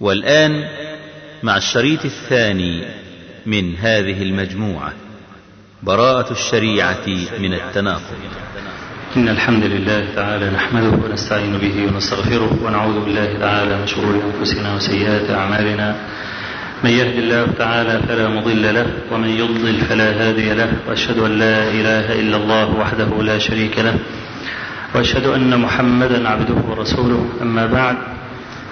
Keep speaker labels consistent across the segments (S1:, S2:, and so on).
S1: والآن مع الشريط الثاني من هذه المجموعة براءة الشريعة من التناقض
S2: إن الحمد لله تعالى نحمده ونستعين به ونستغفره ونعوذ بالله تعالى من شرور أنفسنا وسيئات أعمالنا من يهد الله تعالى فلا مضل له ومن يضلل فلا هادي له وأشهد أن لا إله إلا الله وحده لا شريك له وأشهد أن محمدا عبده ورسوله أما بعد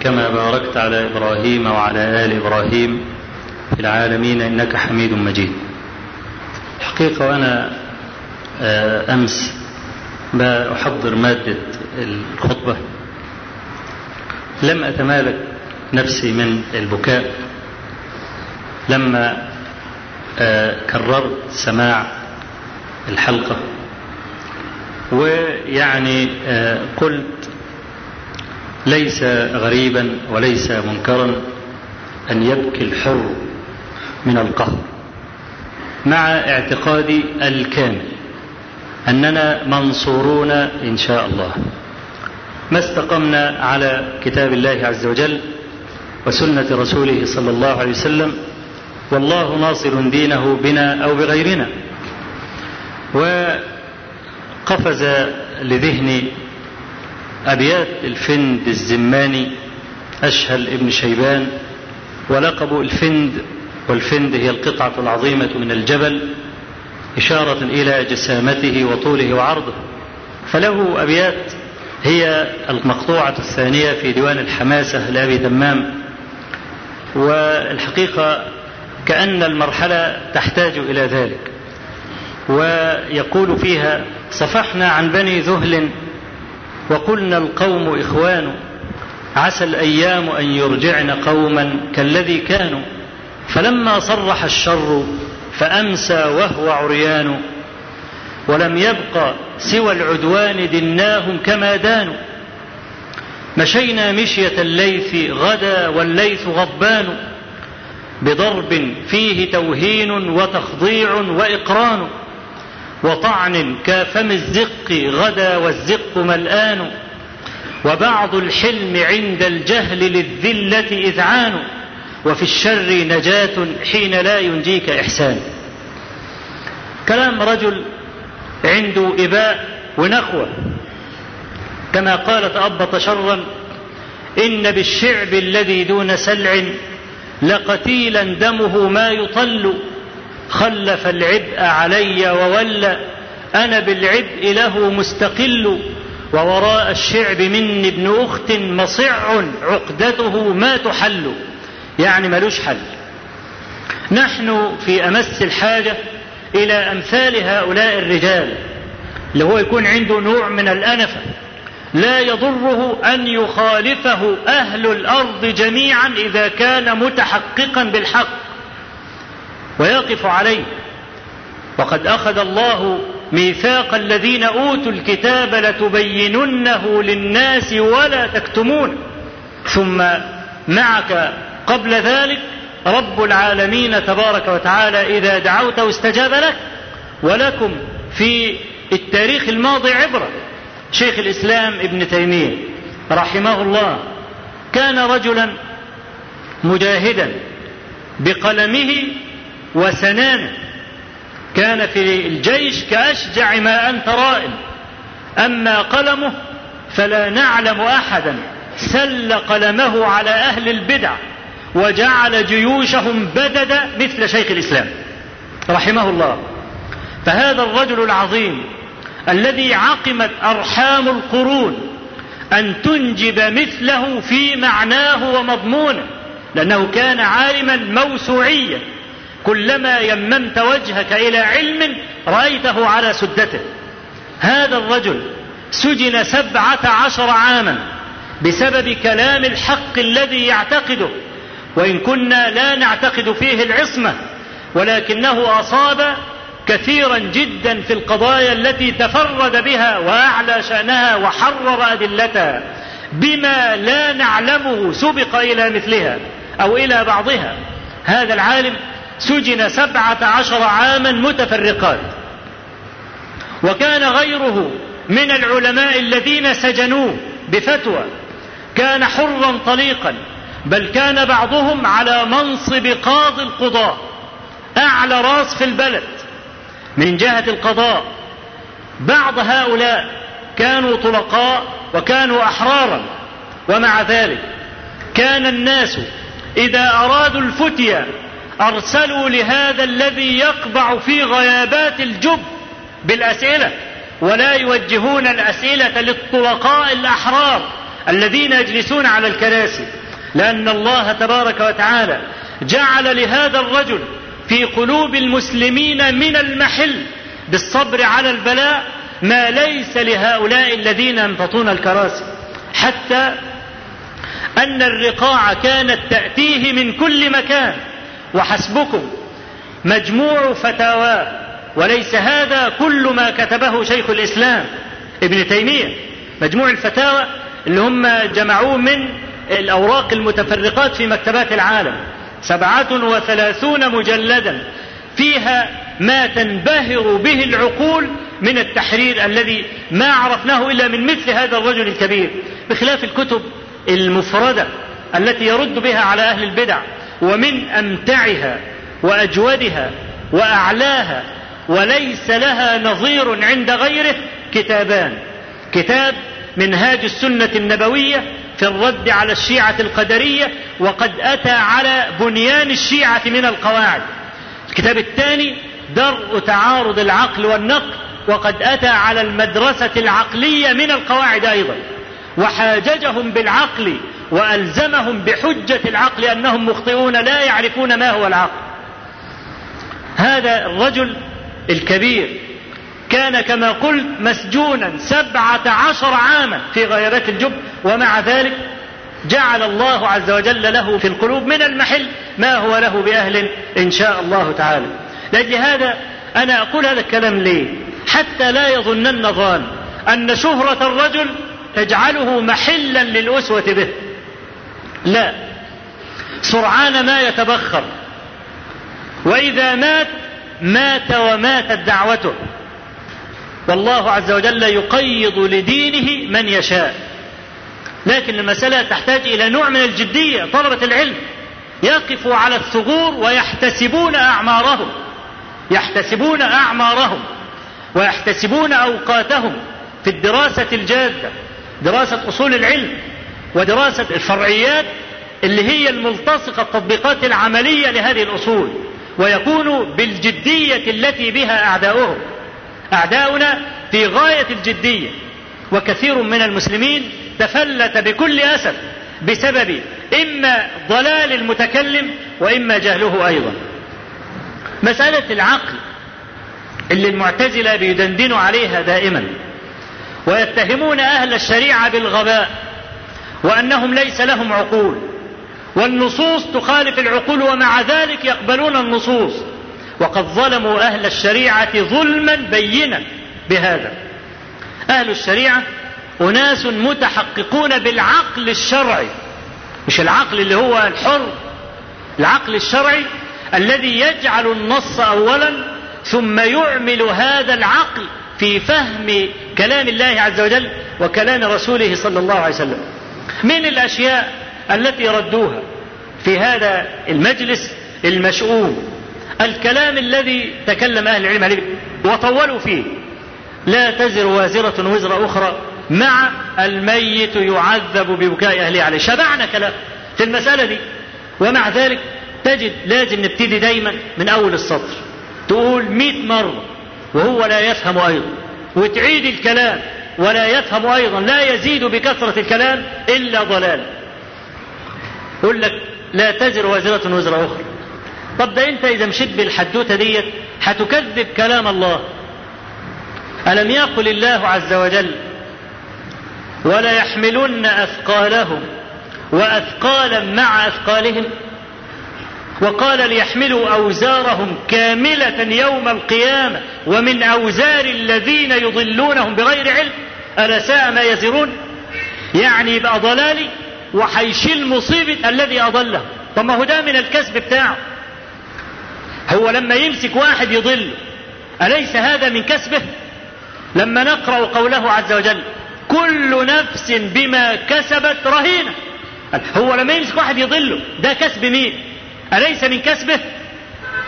S2: كما باركت على إبراهيم وعلى آل إبراهيم في العالمين إنك حميد مجيد الحقيقة وأنا آه، أمس بأحضر مادة الخطبة لم أتمالك نفسي من البكاء لما آه، كررت سماع الحلقة ويعني آه، قلت ليس غريبا وليس منكرا أن يبكي الحر من القهر مع اعتقادي الكامل أننا منصورون إن شاء الله ما استقمنا على كتاب الله عز وجل وسنة رسوله صلى الله عليه وسلم والله ناصر دينه بنا أو بغيرنا وقفز لذهني أبيات الفند الزماني أشهل ابن شيبان ولقب الفند والفند هي القطعة العظيمة من الجبل إشارة إلى جسامته وطوله وعرضه فله أبيات هي المقطوعة الثانية في ديوان الحماسة لأبي تمام والحقيقة كأن المرحلة تحتاج إلى ذلك ويقول فيها صفحنا عن بني ذهل وقلنا القوم إخوان عسى الأيام أن يرجعن قوما كالذي كانوا فلما صرح الشر فأمسى وهو عريان ولم يبق سوى العدوان دناهم كما دانوا مشينا مشية الليث غدا والليث غضبان بضرب فيه توهين وتخضيع وإقران وطعن كافم الزق غدا والزق ملآن وبعض الحلم عند الجهل للذلة إذعان وفي الشر نجاة حين لا ينجيك إحسان كلام رجل عنده إباء ونخوة كما قال تأبط شرا إن بالشعب الذي دون سلع لقتيلا دمه ما يطل خلف العبء علي وولى أنا بالعبء له مستقل ووراء الشعب مني ابن أخت مصع عقدته ما تحل يعني ملوش حل نحن في أمس الحاجة إلى أمثال هؤلاء الرجال اللي هو يكون عنده نوع من الأنفة لا يضره أن يخالفه أهل الأرض جميعا إذا كان متحققا بالحق ويقف عليه وقد أخذ الله ميثاق الذين أوتوا الكتاب لتبيننه للناس ولا تكتمون ثم معك قبل ذلك رب العالمين تبارك وتعالى إذا دعوته استجاب لك ولكم في التاريخ الماضي عبرة شيخ الإسلام ابن تيمية رحمه الله كان رجلا مجاهدا بقلمه وسنان كان في الجيش كأشجع ما أنت رائم أما قلمه فلا نعلم أحدا سل قلمه على أهل البدع وجعل جيوشهم بددا مثل شيخ الإسلام رحمه الله فهذا الرجل العظيم الذي عقمت أرحام القرون أن تنجب مثله في معناه ومضمونه لأنه كان عالما موسوعيا كلما يممت وجهك الى علم رايته على سدته هذا الرجل سجن سبعه عشر عاما بسبب كلام الحق الذي يعتقده وان كنا لا نعتقد فيه العصمه ولكنه اصاب كثيرا جدا في القضايا التي تفرد بها واعلى شانها وحرر ادلتها بما لا نعلمه سبق الى مثلها او الى بعضها هذا العالم سجن سبعة عشر عاما متفرقات وكان غيره من العلماء الذين سجنوه بفتوى كان حرا طليقا بل كان بعضهم على منصب قاضي القضاة أعلى راس في البلد من جهة القضاء بعض هؤلاء كانوا طلقاء وكانوا أحرارا ومع ذلك كان الناس إذا أرادوا الفتية أرسلوا لهذا الذي يقبع في غيابات الجب بالأسئلة ولا يوجهون الأسئلة للطلقاء الأحرار الذين يجلسون على الكراسي لأن الله تبارك وتعالى جعل لهذا الرجل في قلوب المسلمين من المحل بالصبر على البلاء ما ليس لهؤلاء الذين ينفطون الكراسي حتى أن الرقاع كانت تأتيه من كل مكان وحسبكم مجموع فتاواه وليس هذا كل ما كتبه شيخ الاسلام ابن تيميه مجموع الفتاوى اللي هم جمعوه من الاوراق المتفرقات في مكتبات العالم سبعة وثلاثون مجلدا فيها ما تنبهر به العقول من التحرير الذي ما عرفناه الا من مثل هذا الرجل الكبير بخلاف الكتب المفرده التي يرد بها على اهل البدع ومن امتعها واجودها واعلاها وليس لها نظير عند غيره كتابان كتاب منهاج السنه النبويه في الرد على الشيعه القدريه وقد اتى على بنيان الشيعه من القواعد الكتاب الثاني درء تعارض العقل والنقل وقد اتى على المدرسه العقليه من القواعد ايضا وحاججهم بالعقل وألزمهم بحجة العقل أنهم مخطئون لا يعرفون ما هو العقل هذا الرجل الكبير كان كما قلت مسجونا سبعة عشر عاما في غيرات الجب ومع ذلك جعل الله عز وجل له في القلوب من المحل ما هو له بأهل إن شاء الله تعالى لأجل هذا أنا أقول هذا الكلام ليه حتى لا يظنن ظان أن شهرة الرجل تجعله محلا للأسوة به لا سرعان ما يتبخر واذا مات مات وماتت دعوته والله عز وجل يقيض لدينه من يشاء لكن المسألة تحتاج إلى نوع من الجدية طلبة العلم يقفوا على الثغور ويحتسبون أعمارهم يحتسبون أعمارهم ويحتسبون أوقاتهم في الدراسة الجادة دراسة أصول العلم ودراسة الفرعيات اللي هي الملتصقة التطبيقات العملية لهذه الأصول ويكون بالجدية التي بها أعداؤهم أعداؤنا في غاية الجدية وكثير من المسلمين تفلت بكل أسف بسبب إما ضلال المتكلم وإما جهله أيضا مسألة العقل اللي المعتزلة بيدندنوا عليها دائما ويتهمون أهل الشريعة بالغباء وانهم ليس لهم عقول والنصوص تخالف العقول ومع ذلك يقبلون النصوص وقد ظلموا اهل الشريعه ظلما بينا بهذا اهل الشريعه اناس متحققون بالعقل الشرعي مش العقل اللي هو الحر العقل الشرعي الذي يجعل النص اولا ثم يعمل هذا العقل في فهم كلام الله عز وجل وكلام رسوله صلى الله عليه وسلم من الاشياء التي ردوها في هذا المجلس المشؤوم الكلام الذي تكلم اهل العلم عليه وطولوا فيه لا تزر وازره وزر اخرى مع الميت يعذب ببكاء اهله عليه شبعنا كلام في المساله دي ومع ذلك تجد لازم نبتدي دايما من اول السطر تقول مئة مره وهو لا يفهم ايضا وتعيد الكلام ولا يفهم أيضا لا يزيد بكثرة الكلام إلا ضلال يقول لك لا تزر وازرة وزر أخرى طب ده أنت إذا مشيت بالحدوتة ديت هتكذب كلام الله ألم يقل الله عز وجل ولا يحملن أثقالهم وأثقالا مع أثقالهم وقال ليحملوا أوزارهم كاملة يوم القيامة ومن أوزار الذين يضلونهم بغير علم ألا ساء ما يزرون يعني يبقى ضلالي وحيشيل مصيبة الذي أضله طب ما هو ده من الكسب بتاعه هو لما يمسك واحد يضل أليس هذا من كسبه لما نقرأ قوله عز وجل كل نفس بما كسبت رهينة هو لما يمسك واحد يضله ده كسب مين أليس من كسبه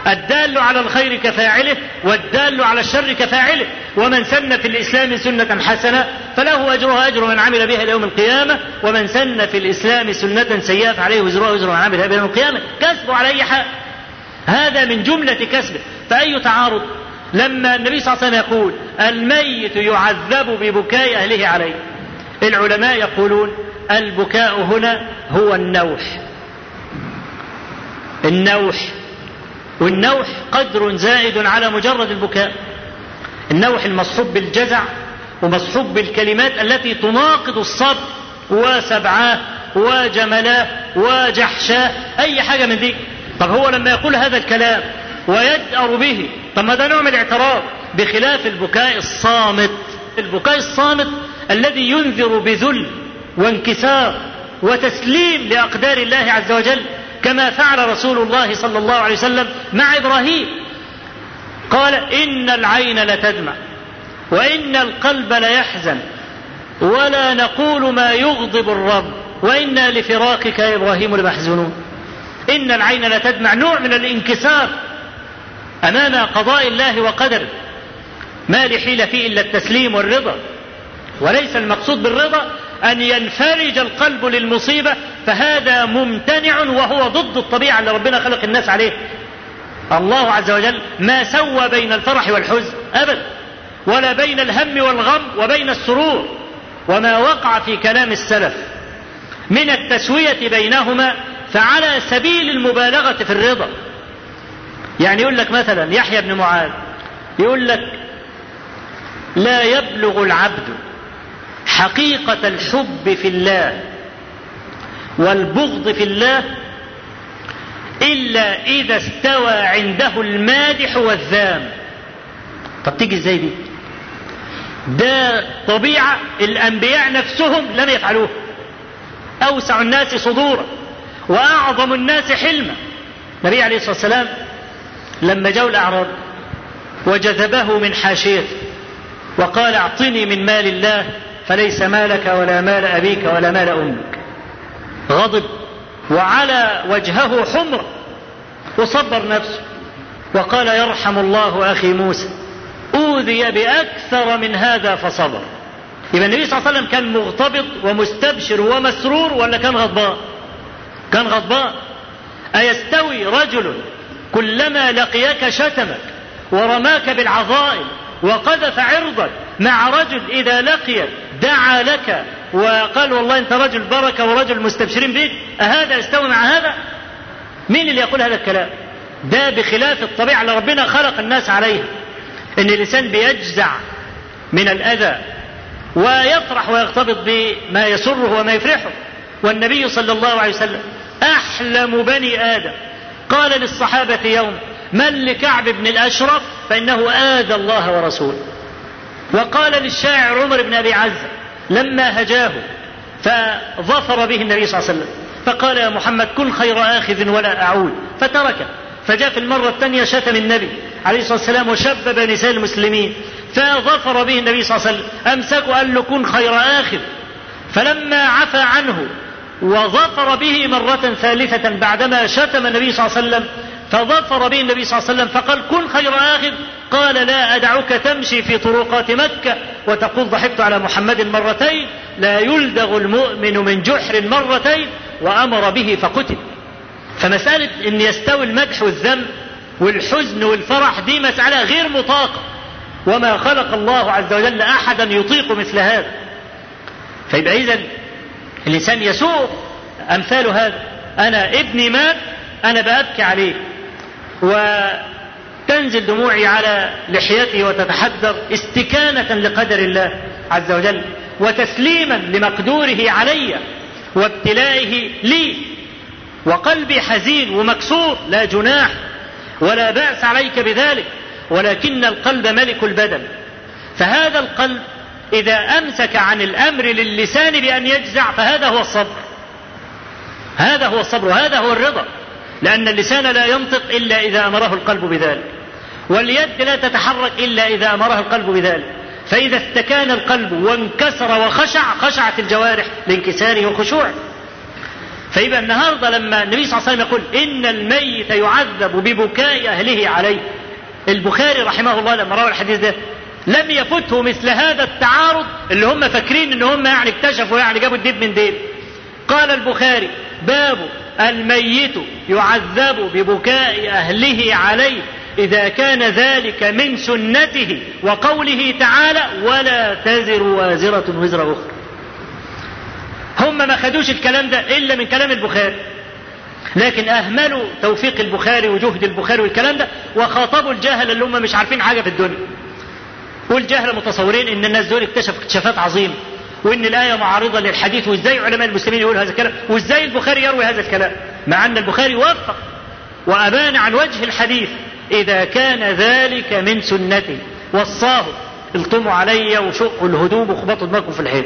S2: الدال على الخير كفاعله والدال على الشر كفاعله ومن سن في الإسلام سنة حسنة فله أجرها أجر من عمل بها يوم القيامة ومن سن في الإسلام سنة سيئة فعليه وزرها وزر من عمل بها يوم القيامة كسب على أي حال هذا من جملة كسبه فأي تعارض لما النبي صلى الله عليه وسلم يقول الميت يعذب ببكاء أهله عليه العلماء يقولون البكاء هنا هو النوح النوح والنوح قدر زائد على مجرد البكاء النوح المصحوب بالجزع ومصحوب بالكلمات التي تناقض الصبر وسبعاه وجملاه وجحشاه أي حاجة من دي طب هو لما يقول هذا الكلام ويجأر به طب ما ده نوع من الاعتراف بخلاف البكاء الصامت البكاء الصامت الذي ينذر بذل وانكسار وتسليم لأقدار الله عز وجل كما فعل رسول الله صلى الله عليه وسلم مع ابراهيم قال ان العين لتدمع وان القلب ليحزن ولا نقول ما يغضب الرب وانا لفراقك يا ابراهيم لمحزونون ان العين لتدمع نوع من الانكسار امام قضاء الله وقدره ما لحيل فيه الا التسليم والرضا وليس المقصود بالرضا أن ينفرج القلب للمصيبة فهذا ممتنع وهو ضد الطبيعة اللي ربنا خلق الناس عليه الله عز وجل ما سوى بين الفرح والحزن أبدا ولا بين الهم والغم وبين السرور وما وقع في كلام السلف من التسوية بينهما فعلى سبيل المبالغة في الرضا يعني يقول لك مثلا يحيى بن معاذ يقول لك لا يبلغ العبد حقيقة الحب في الله والبغض في الله إلا إذا استوى عنده المادح والذام طب تيجي ازاي دي ده طبيعة الأنبياء نفسهم لم يفعلوها أوسع الناس صدورا وأعظم الناس حلما النبي عليه الصلاة والسلام لما جاء الأعراب وجذبه من حاشيته وقال أعطني من مال الله فليس مالك ولا مال أبيك ولا مال أمك غضب وعلى وجهه حمر وصبر نفسه وقال يرحم الله أخي موسى أوذي بأكثر من هذا فصبر يبقى النبي صلى الله عليه وسلم كان مغتبط ومستبشر ومسرور ولا كان غضبان كان غضبان أيستوي رجل كلما لقيك شتمك ورماك بالعظائم وقذف عرضك مع رجل إذا لقيك دعا لك وقال والله انت رجل بركه ورجل مستبشرين بك اهذا يستوي مع هذا؟ مين اللي يقول هذا الكلام؟ ده بخلاف الطبيعه اللي ربنا خلق الناس عليها. ان الانسان بيجزع من الاذى ويفرح ويغتبط بما يسره وما يفرحه. والنبي صلى الله عليه وسلم احلم بني ادم قال للصحابه يوم من لكعب بن الاشرف فانه اذى الله ورسوله. وقال للشاعر عمر بن أبي عز لما هجاه فظفر به النبي صلى الله عليه وسلم فقال يا محمد كن خير آخذ ولا أعود فتركه فجاء في المرة الثانية شتم النبي عليه الصلاة والسلام وشبب نساء المسلمين فظفر به النبي صلى الله عليه وسلم أمسكه قال له كن خير آخذ فلما عفى عنه وظفر به مرة ثالثة بعدما شتم النبي صلى الله عليه وسلم فظفر به النبي صلى الله عليه وسلم فقال كن خير آخذ قال لا أدعك تمشي في طرقات مكة وتقول ضحكت على محمد مرتين لا يلدغ المؤمن من جحر مرتين وأمر به فقتل فمسألة أن يستوي المدح والذم والحزن والفرح دي مسألة غير مطاقة وما خلق الله عز وجل أحدا يطيق مثل هذا فيبقى إذا الإنسان يسوء أمثال هذا أنا ابني مات أنا بأبكي عليه و تنزل دموعي على لحيته وتتحدر استكانة لقدر الله عز وجل وتسليما لمقدوره علي وابتلائه لي وقلبي حزين ومكسور لا جناح ولا بأس عليك بذلك ولكن القلب ملك البدن فهذا القلب إذا أمسك عن الأمر للسان بأن يجزع فهذا هو الصبر هذا هو الصبر وهذا هو الرضا لأن اللسان لا ينطق إلا إذا أمره القلب بذلك واليد لا تتحرك إلا إذا أمرها القلب بذلك فإذا استكان القلب وانكسر وخشع خشعت الجوارح لانكساره وخشوعه فيبقى النهارده لما النبي صلى الله عليه وسلم يقول ان الميت يعذب ببكاء اهله عليه البخاري رحمه الله لما روى الحديث ده لم يفته مثل هذا التعارض اللي هم فاكرين ان هم يعني اكتشفوا يعني جابوا الديب من ديب قال البخاري باب الميت يعذب ببكاء أهله عليه إذا كان ذلك من سنته وقوله تعالى ولا تزر وازرة وزر أخرى هم ما خدوش الكلام ده إلا من كلام البخاري لكن أهملوا توفيق البخاري وجهد البخاري والكلام ده وخاطبوا الجهل اللي هم مش عارفين حاجة في الدنيا والجهل متصورين إن الناس دول اكتشفوا اكتشافات عظيمة وان الايه معارضه للحديث وازاي علماء المسلمين يقولوا هذا الكلام وازاي البخاري يروي هذا الكلام مع ان البخاري وفق وابان عن وجه الحديث اذا كان ذلك من سنتي وصاه التموا علي وشقوا الهدوم وخبطوا دماغكم في الحيط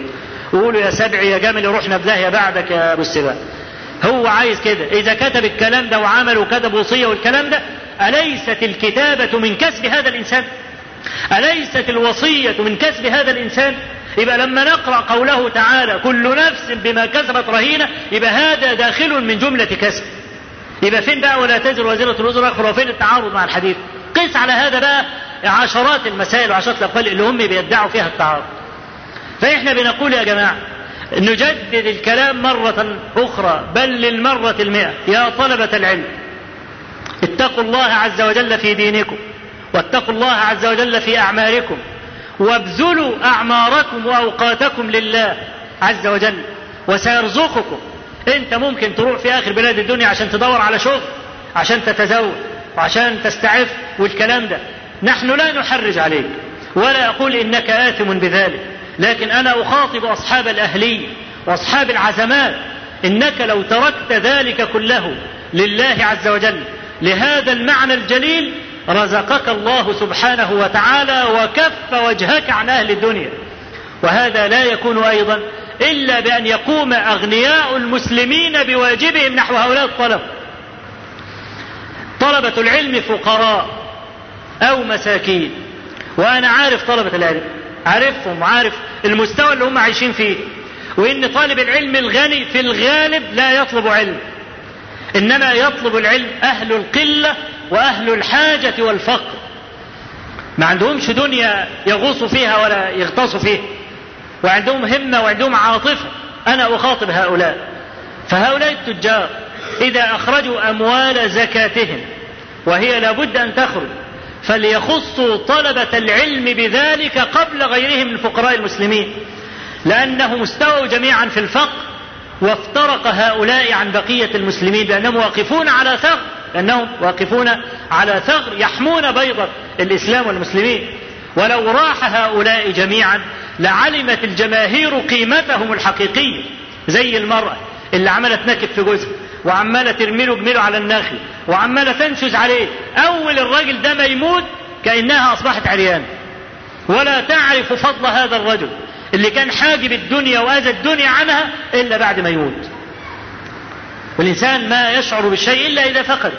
S2: وقولوا يا سبعي يا جامل روحنا بداهيه بعدك يا ابو السباع هو عايز كده اذا كتب الكلام ده وعمل وكتب وصيه والكلام ده اليست الكتابه من كسب هذا الانسان أليست الوصية من كسب هذا الإنسان؟ يبقى لما نقرأ قوله تعالى كل نفس بما كسبت رهينة يبقى هذا داخل من جملة كسب. يبقى فين بقى ولا تزر وزيرة الوزر أخرى وفين التعارض مع الحديث؟ قيس على هذا بقى عشرات المسائل وعشرات الأقوال اللي هم بيدعوا فيها التعارض. فإحنا بنقول يا جماعة نجدد الكلام مرة أخرى بل للمرة المئة يا طلبة العلم اتقوا الله عز وجل في دينكم واتقوا الله عز وجل في أعماركم وابذلوا أعماركم وأوقاتكم لله عز وجل وسيرزقكم أنت ممكن تروح في آخر بلاد الدنيا عشان تدور على شغل عشان تتزوج وعشان تستعف والكلام ده نحن لا نحرج عليك ولا أقول إنك آثم بذلك لكن أنا أخاطب أصحاب الأهلية وأصحاب العزمات إنك لو تركت ذلك كله لله عز وجل لهذا المعنى الجليل رزقك الله سبحانه وتعالى وكف وجهك عن أهل الدنيا وهذا لا يكون أيضا إلا بأن يقوم أغنياء المسلمين بواجبهم نحو هؤلاء الطلبة طلبة العلم فقراء أو مساكين وأنا عارف طلبة العلم عارفهم وعارف المستوى اللي هم عايشين فيه وإن طالب العلم الغني في الغالب لا يطلب علم إنما يطلب العلم أهل القلة واهل الحاجه والفقر ما عندهمش دنيا يغوصوا فيها ولا يغطسوا فيها وعندهم همه وعندهم عاطفه انا اخاطب هؤلاء فهؤلاء التجار اذا اخرجوا اموال زكاتهم وهي لابد ان تخرج فليخصوا طلبه العلم بذلك قبل غيرهم من فقراء المسلمين لانهم استووا جميعا في الفقر وافترق هؤلاء عن بقيه المسلمين لانهم واقفون على ثغر لأنهم واقفون على ثغر يحمون بيضة الإسلام والمسلمين ولو راح هؤلاء جميعا لعلمت الجماهير قيمتهم الحقيقية زي المرأة اللي عملت نكب في جوزها وعمالة ترمي له جميله على النخل وعمالة تنشز عليه أول الراجل ده ما يموت كأنها أصبحت عريانة ولا تعرف فضل هذا الرجل اللي كان حاجب الدنيا وأذى الدنيا عنها إلا بعد ما يموت والإنسان ما يشعر بالشيء إلا إذا فقد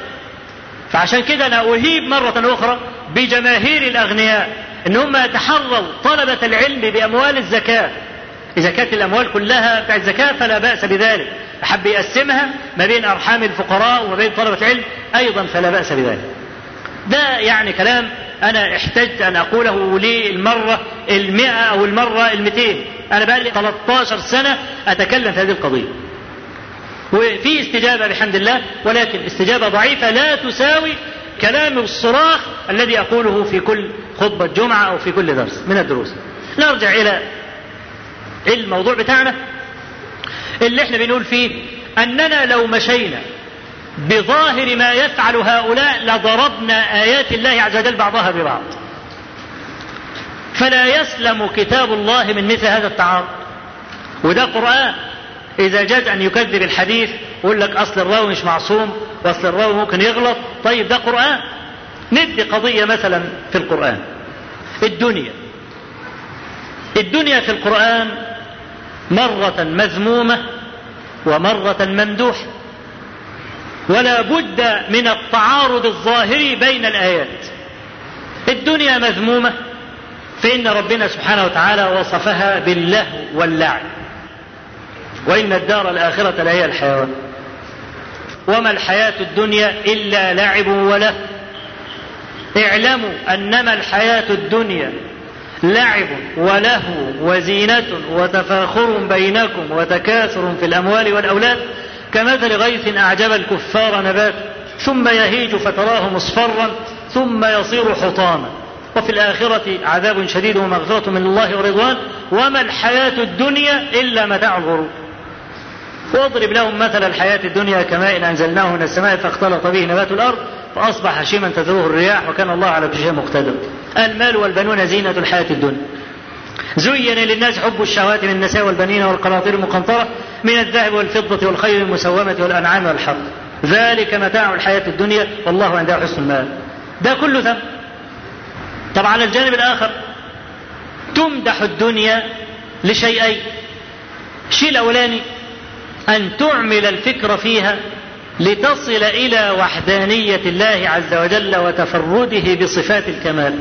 S2: فعشان كده أنا أهيب مرة أخرى بجماهير الأغنياء إن هم يتحروا طلبة العلم بأموال الزكاة إذا كانت الأموال كلها بتاع الزكاة فلا بأس بذلك حب يقسمها ما بين أرحام الفقراء وما بين طلبة العلم أيضا فلا بأس بذلك ده يعني كلام أنا احتجت أن أقوله للمرة المئة أو المرة المئتين أنا بقى لي 13 سنة أتكلم في هذه القضية وفي استجابة بحمد الله ولكن استجابة ضعيفة لا تساوي كلام الصراخ الذي أقوله في كل خطبة جمعة أو في كل درس من الدروس نرجع إلى الموضوع بتاعنا اللي احنا بنقول فيه أننا لو مشينا بظاهر ما يفعل هؤلاء لضربنا آيات الله عز وجل بعضها ببعض فلا يسلم كتاب الله من مثل هذا التعارض وده قرآن إذا جاز أن يكذب الحديث ويقول لك أصل الراوي مش معصوم وأصل الراوي ممكن يغلط طيب ده قرآن ندي قضية مثلا في القرآن الدنيا الدنيا في القرآن مرة مذمومة ومرة ممدوحة ولا بد من التعارض الظاهري بين الآيات الدنيا مذمومة فإن ربنا سبحانه وتعالى وصفها باللهو واللعب وإن الدار الآخرة لهي الحيوان وما الحياة الدنيا إلا لعب وله اعلموا أنما الحياة الدنيا لعب ولهو وزينة وتفاخر بينكم وتكاثر في الأموال والأولاد كمثل غيث أعجب الكفار نبات ثم يهيج فتراه مصفرا ثم يصير حطاما وفي الآخرة عذاب شديد ومغفرة من الله ورضوان وما الحياة الدنيا إلا متاع الغرور واضرب لهم مثل الحياة الدنيا كماء إن أنزلناه من السماء فاختلط به نبات الأرض فأصبح هشيما تذروه الرياح وكان الله على كل شيء مقتدر المال والبنون زينة الحياة الدنيا زين للناس حب الشهوات من النساء والبنين والقناطير المقنطرة من الذهب والفضة والخيل المسومة والأنعام والحق ذلك متاع الحياة الدنيا والله عنده حسن المال ده كله ثم طب على الجانب الآخر تمدح الدنيا لشيئين الشيء الأولاني أن تعمل الفكر فيها لتصل إلى وحدانية الله عز وجل وتفرده بصفات الكمال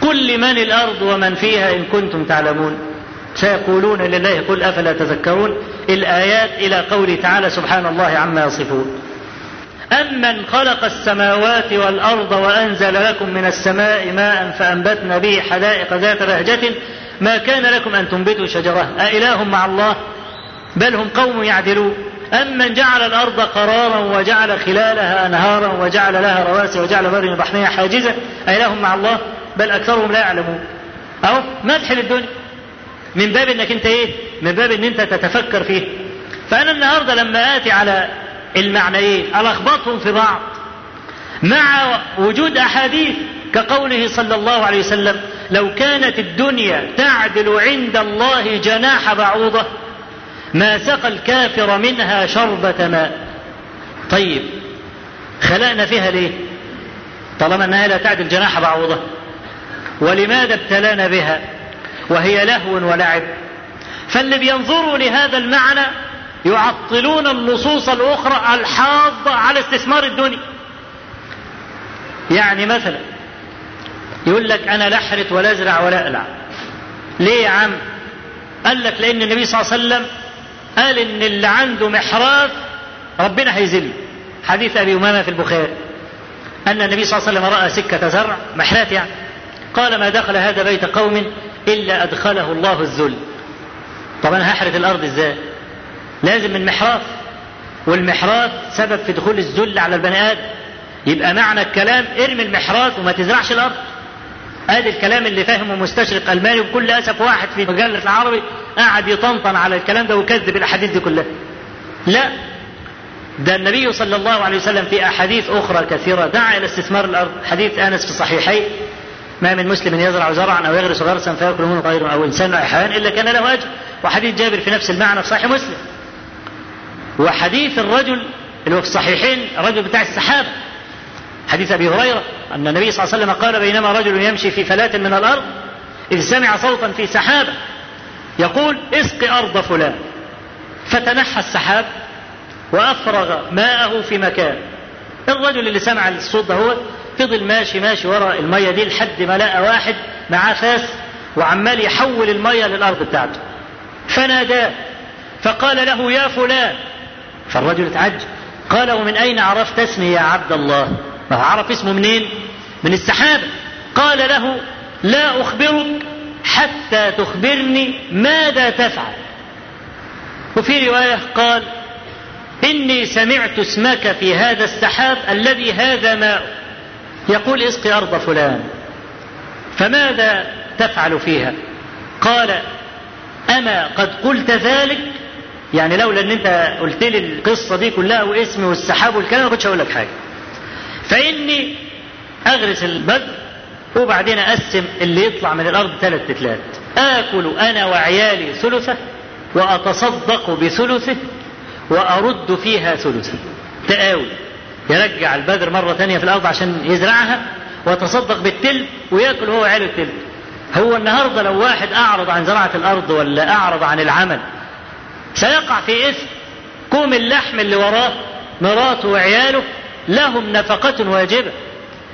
S2: قل لمن الأرض ومن فيها إن كنتم تعلمون سيقولون لله قل أفلا تذكرون الآيات إلى قوله تعالى سبحان الله عما يصفون أمن خلق السماوات والأرض وأنزل لكم من السماء ماء فأنبتنا به حدائق ذات بهجة ما كان لكم أن تنبتوا شجرة أإله مع الله بل هم قوم يعدلون أمن جعل الأرض قرارا وجعل خلالها أنهارا وجعل لها رواسي وجعل بر بحرها حاجزا أي لهم مع الله بل أكثرهم لا يعلمون أهو مدح للدنيا من باب انك انت ايه؟ من باب ان انت تتفكر فيه. فانا النهارده لما اتي على المعنيين الخبطهم في بعض مع وجود احاديث كقوله صلى الله عليه وسلم لو كانت الدنيا تعدل عند الله جناح بعوضه ما سقى الكافر منها شربة ماء طيب خلقنا فيها ليه طالما أنها لا تعدل جناح بعوضة ولماذا ابتلانا بها وهي لهو ولعب فاللي بينظروا لهذا المعنى يعطلون النصوص الأخرى الحاضة على استثمار الدنيا يعني مثلا يقول لك أنا لا أحرث ولا أزرع ولا ألعب ليه يا عم قال لك لأن النبي صلى الله عليه وسلم قال ان اللي عنده محراث ربنا هيذله حديث ابي امامه في البخاري ان النبي صلى الله عليه وسلم راى سكه زرع محراث يعني قال ما دخل هذا بيت قوم الا ادخله الله الذل طب انا هحرث الارض ازاي لازم من محراث والمحراث سبب في دخول الذل على البني ادم يبقى معنى الكلام ارمي المحراث وما تزرعش الارض ادي الكلام اللي فاهمه مستشرق الماني وكل اسف واحد في مجله العربي قعد يطنطن على الكلام ده ويكذب الاحاديث دي كلها لا ده النبي صلى الله عليه وسلم في احاديث اخرى كثيره دعا الى استثمار الارض حديث انس في الصحيحين ما من مسلم يزرع زرعا او يغرس غرسا فياكل منه طير او انسان او حيوان الا كان له اجر وحديث جابر في نفس المعنى في صحيح مسلم وحديث الرجل اللي هو في الصحيحين الرجل بتاع السحابه حديث ابي هريره ان النبي صلى الله عليه وسلم قال بينما رجل يمشي في فلاه من الارض اذ سمع صوتا في سحابه يقول اسق ارض فلان فتنحى السحاب وافرغ ماءه في مكان الرجل اللي سمع الصوت ده هو فضل ماشي ماشي ورا الميه دي لحد ما لقى واحد معاه فاس وعمال يحول الميه للارض بتاعته فناداه فقال له يا فلان فالرجل اتعجب قال ومن اين عرفت اسمي يا عبد الله عرف اسمه منين من السحابة قال له لا أخبرك حتى تخبرني ماذا تفعل وفي رواية قال إني سمعت اسمك في هذا السحاب الذي هذا ماء يقول اسقي أرض فلان فماذا تفعل فيها قال أما قد قلت ذلك يعني لولا ان انت قلت لي القصه دي كلها واسمي والسحاب والكلام ما كنتش هقول لك حاجه فاني اغرس البذر وبعدين اقسم اللي يطلع من الارض ثلاث تتلات اكل انا وعيالي ثلثه واتصدق بثلثه وارد فيها ثلثه تقاوي يرجع البذر مره ثانيه في الارض عشان يزرعها ويتصدق بالتل وياكل هو وعياله التل هو النهارده لو واحد اعرض عن زراعه الارض ولا اعرض عن العمل سيقع في اثم كوم اللحم اللي وراه مراته وعياله لهم نفقة واجبة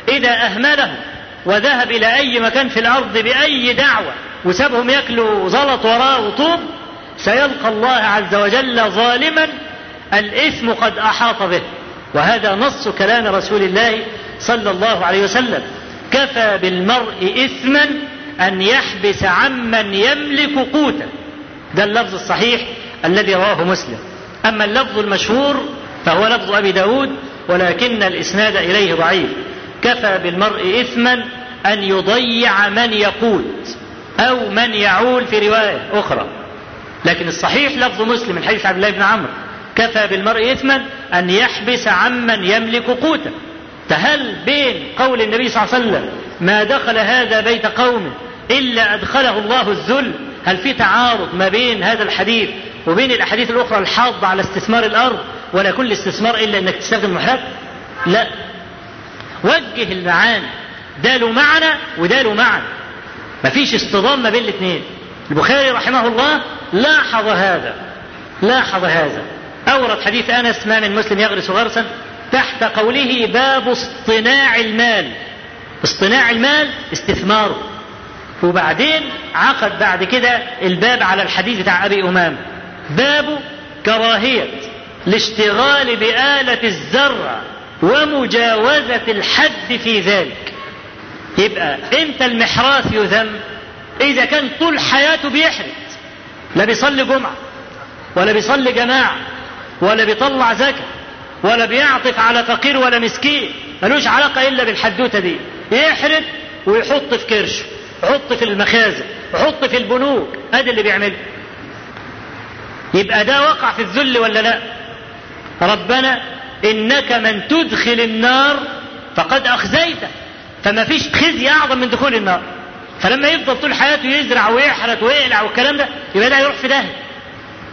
S2: إذا أهملهم وذهب إلى أي مكان في الأرض بأي دعوة وسابهم ياكلوا زلط وراه وطوب سيلقى الله عز وجل ظالما الإثم قد أحاط به وهذا نص كلام رسول الله صلى الله عليه وسلم كفى بالمرء إثما أن يحبس عمن يملك قوتا ده اللفظ الصحيح الذي رواه مسلم أما اللفظ المشهور فهو لفظ أبي داود ولكن الإسناد إليه ضعيف كفى بالمرء إثما أن يضيع من يقود أو من يعول في رواية أخرى لكن الصحيح لفظ مسلم من حديث عبد الله بن عمرو كفى بالمرء إثما أن يحبس عمن يملك قوته فهل بين قول النبي صلى الله عليه وسلم ما دخل هذا بيت قوم إلا أدخله الله الذل هل في تعارض ما بين هذا الحديث وبين الأحاديث الأخرى الحاضة على استثمار الأرض ولا كل استثمار الا انك تستخدم المحرك لا وجه المعاني ده له معنى وده له معنى مفيش اصطدام ما بين الاثنين البخاري رحمه الله لاحظ هذا لاحظ هذا اورد حديث انس ما من مسلم يغرس غرسا تحت قوله باب اصطناع المال اصطناع المال استثماره وبعدين عقد بعد كده الباب على الحديث بتاع ابي امام باب كراهيه الاشتغال بآلة الزرع ومجاوزة الحد في ذلك يبقى امتى المحراث يذم اذا كان طول حياته بيحرد لا بيصلي جمعة ولا بيصلي جماعة ولا بيطلع زكاة ولا بيعطف على فقير ولا مسكين ملوش علاقة إلا بالحدوتة دي يحرد ويحط في كرشه يحط في المخازن يحط في البنوك ادي اللي بيعمله يبقى ده وقع في الذل ولا لا ربنا انك من تدخل النار فقد اخزيته فما فيش خزي اعظم من دخول النار فلما يفضل طول حياته يزرع ويحرث ويقلع والكلام ده يبقى ده هيروح في ده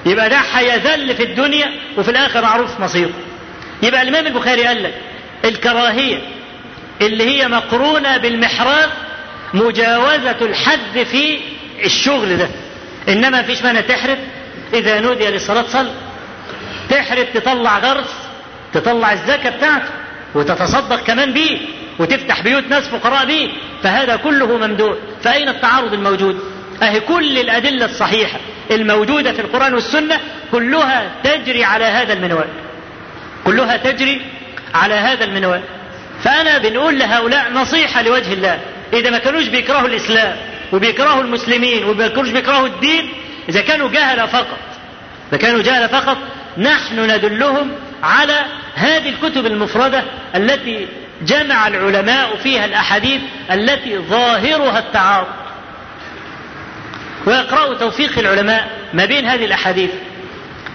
S2: يبقى ده هيذل في الدنيا وفي الاخره معروف مصيره يبقى الامام البخاري قال لك الكراهيه اللي هي مقرونه بالمحراث مجاوزه الحد في الشغل ده انما فيش مانع تحرث اذا نودي للصلاه صلي تحرد تطلع غرس تطلع الزكاة بتاعته وتتصدق كمان بيه وتفتح بيوت ناس فقراء بيه فهذا كله ممدوح فأين التعارض الموجود أهي كل الأدلة الصحيحة الموجودة في القرآن والسنة كلها تجري على هذا المنوال كلها تجري على هذا المنوال فأنا بنقول لهؤلاء نصيحة لوجه الله إذا ما كانوش بيكرهوا الإسلام وبيكرهوا المسلمين وما كانوش بيكرهوا الدين إذا كانوا جهلة فقط إذا كانوا جهلة فقط نحن ندلهم على هذه الكتب المفردة التي جمع العلماء فيها الأحاديث التي ظاهرها التعارض ويقرأوا توفيق العلماء ما بين هذه الأحاديث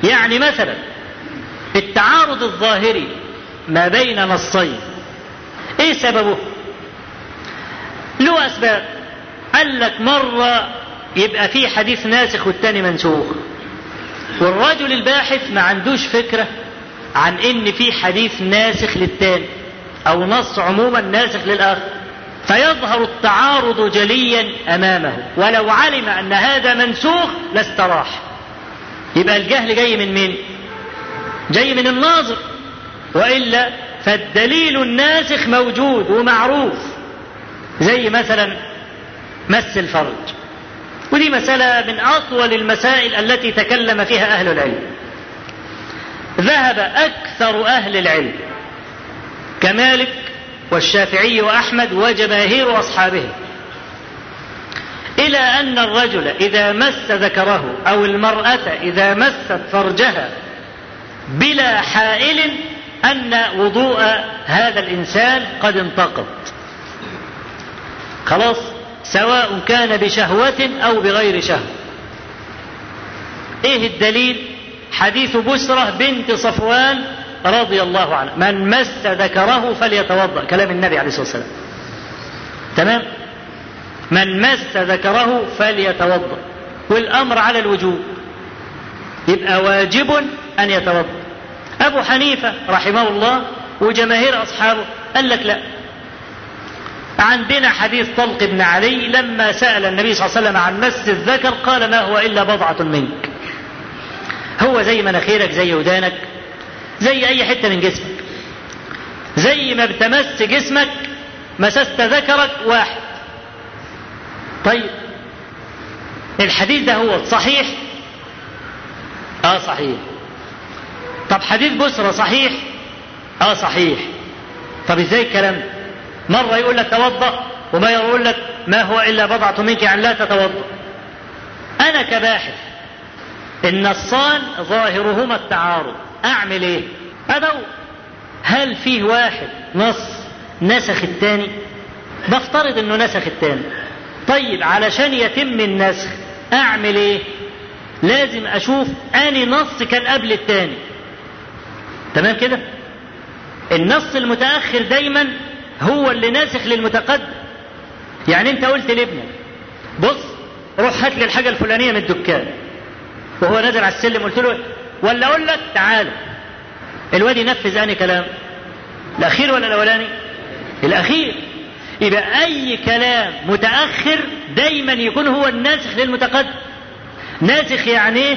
S2: يعني مثلا التعارض الظاهري ما بين نصين ايه سببه له اسباب قال لك مره يبقى في حديث ناسخ والتاني منسوخ والرجل الباحث ما عندوش فكرة عن ان في حديث ناسخ للتاني او نص عموما ناسخ للاخر فيظهر التعارض جليا امامه ولو علم ان هذا منسوخ لاستراح يبقى الجهل جاي من مين جاي من الناظر والا فالدليل الناسخ موجود ومعروف زي مثلا مس الفرج ودي مسألة من أطول المسائل التي تكلم فيها أهل العلم ذهب أكثر أهل العلم كمالك والشافعي وأحمد وجماهير أصحابه إلى أن الرجل إذا مس ذكره أو المرأة إذا مست فرجها بلا حائل أن وضوء هذا الإنسان قد انتقض خلاص سواء كان بشهوة أو بغير شهوة إيه الدليل حديث بسرة بنت صفوان رضي الله عنها من مس ذكره فليتوضأ كلام النبي عليه الصلاة والسلام تمام من مس ذكره فليتوضأ والأمر على الوجوب يبقى واجب أن يتوضأ أبو حنيفة رحمه الله وجماهير أصحابه قال لك لا عندنا حديث طلق بن علي لما سأل النبي صلى الله عليه وسلم عن مس الذكر قال ما هو إلا بضعة منك هو زي مناخيرك زي ودانك زي أي حتة من جسمك زي ما بتمس جسمك مسست ذكرك واحد طيب الحديث ده هو صحيح اه صحيح طب حديث بسرة صحيح اه صحيح طب ازاي الكلام ده مرة يقول لك توضأ وما يقول لك ما هو إلا بضعة منك ان يعني لا تتوضأ أنا كباحث النصان ظاهرهما التعارض أعمل إيه؟ ادو هل فيه واحد نص نسخ الثاني؟ بفترض إنه نسخ الثاني طيب علشان يتم النسخ أعمل إيه؟ لازم أشوف أني نص كان قبل الثاني تمام كده؟ النص المتأخر دايما هو اللي ناسخ للمتقدم يعني انت قلت لابنك بص روح هات لي الحاجه الفلانيه من الدكان وهو نازل على السلم قلت له ولا اقول لك تعال الواد ينفذ انهي كلام الاخير ولا الاولاني الاخير يبقى اي كلام متاخر دايما يكون هو الناسخ للمتقدم ناسخ يعني ايه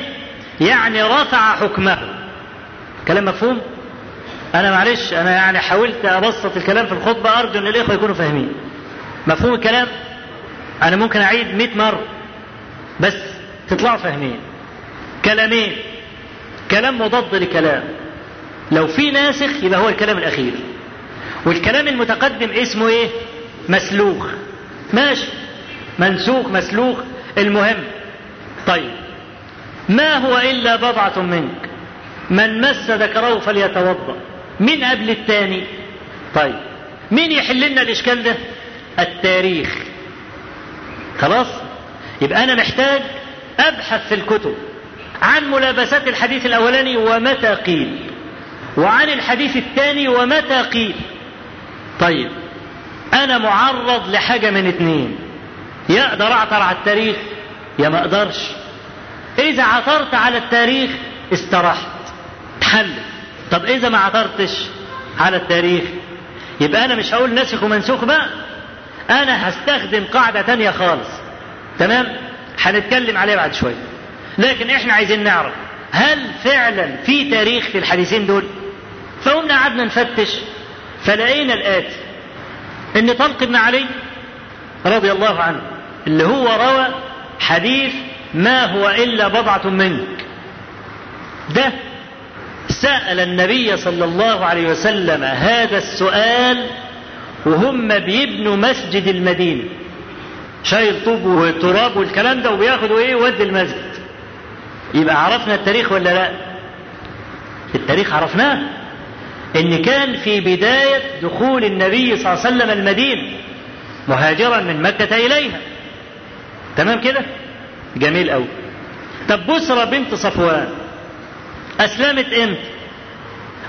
S2: يعني رفع حكمه كلام مفهوم انا معلش انا يعني حاولت ابسط الكلام في الخطبه ارجو ان الاخوه يكونوا فاهمين مفهوم الكلام انا ممكن اعيد 100 مره بس تطلعوا فاهمين كلامين كلام مضاد لكلام لو في ناسخ يبقى هو الكلام الاخير والكلام المتقدم اسمه ايه مسلوخ ماشي منسوخ مسلوخ المهم طيب ما هو الا بضعه منك من مس ذكره فليتوضا مين قبل التاني طيب مين يحل لنا الإشكال ده التاريخ خلاص يبقى أنا محتاج أبحث في الكتب عن ملابسات الحديث الأولاني ومتى قيل وعن الحديث الثاني ومتى قيل طيب أنا معرض لحاجة من اتنين يا أقدر أعثر على التاريخ يا ما أقدرش إذا عثرت على التاريخ استرحت تحلت طب اذا ما عثرتش على التاريخ يبقى انا مش هقول ناسخ ومنسوخ بقى انا هستخدم قاعده تانية خالص تمام هنتكلم عليها بعد شويه لكن احنا عايزين نعرف هل فعلا في تاريخ في الحديثين دول فقمنا قعدنا نفتش فلقينا الاتي ان طلق بن علي رضي الله عنه اللي هو روى حديث ما هو الا بضعه منك ده سأل النبي صلى الله عليه وسلم هذا السؤال وهم بيبنوا مسجد المدينة شايل طوب وتراب والكلام ده وبياخدوا ايه ودي المسجد يبقى عرفنا التاريخ ولا لا التاريخ عرفناه ان كان في بداية دخول النبي صلى الله عليه وسلم المدينة مهاجرا من مكة اليها تمام كده جميل قوي طب بصرة بنت صفوان أسلمت إمتى؟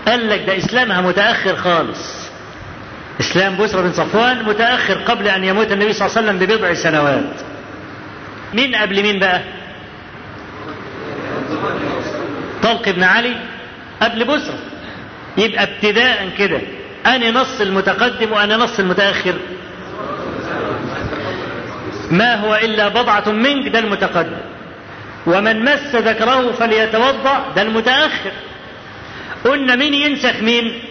S2: قال لك ده إسلامها متأخر خالص إسلام بسرة بن صفوان متأخر قبل أن يموت النبي صلى الله عليه وسلم ببضع سنوات مين قبل مين بقى؟ طلق بن علي قبل بسرة يبقى ابتداء كده أنا نص المتقدم وأنا نص المتأخر ما هو إلا بضعة منك ده المتقدم ومن مس ذكره فليتوضأ ده المتأخر قلنا مين ينسخ مين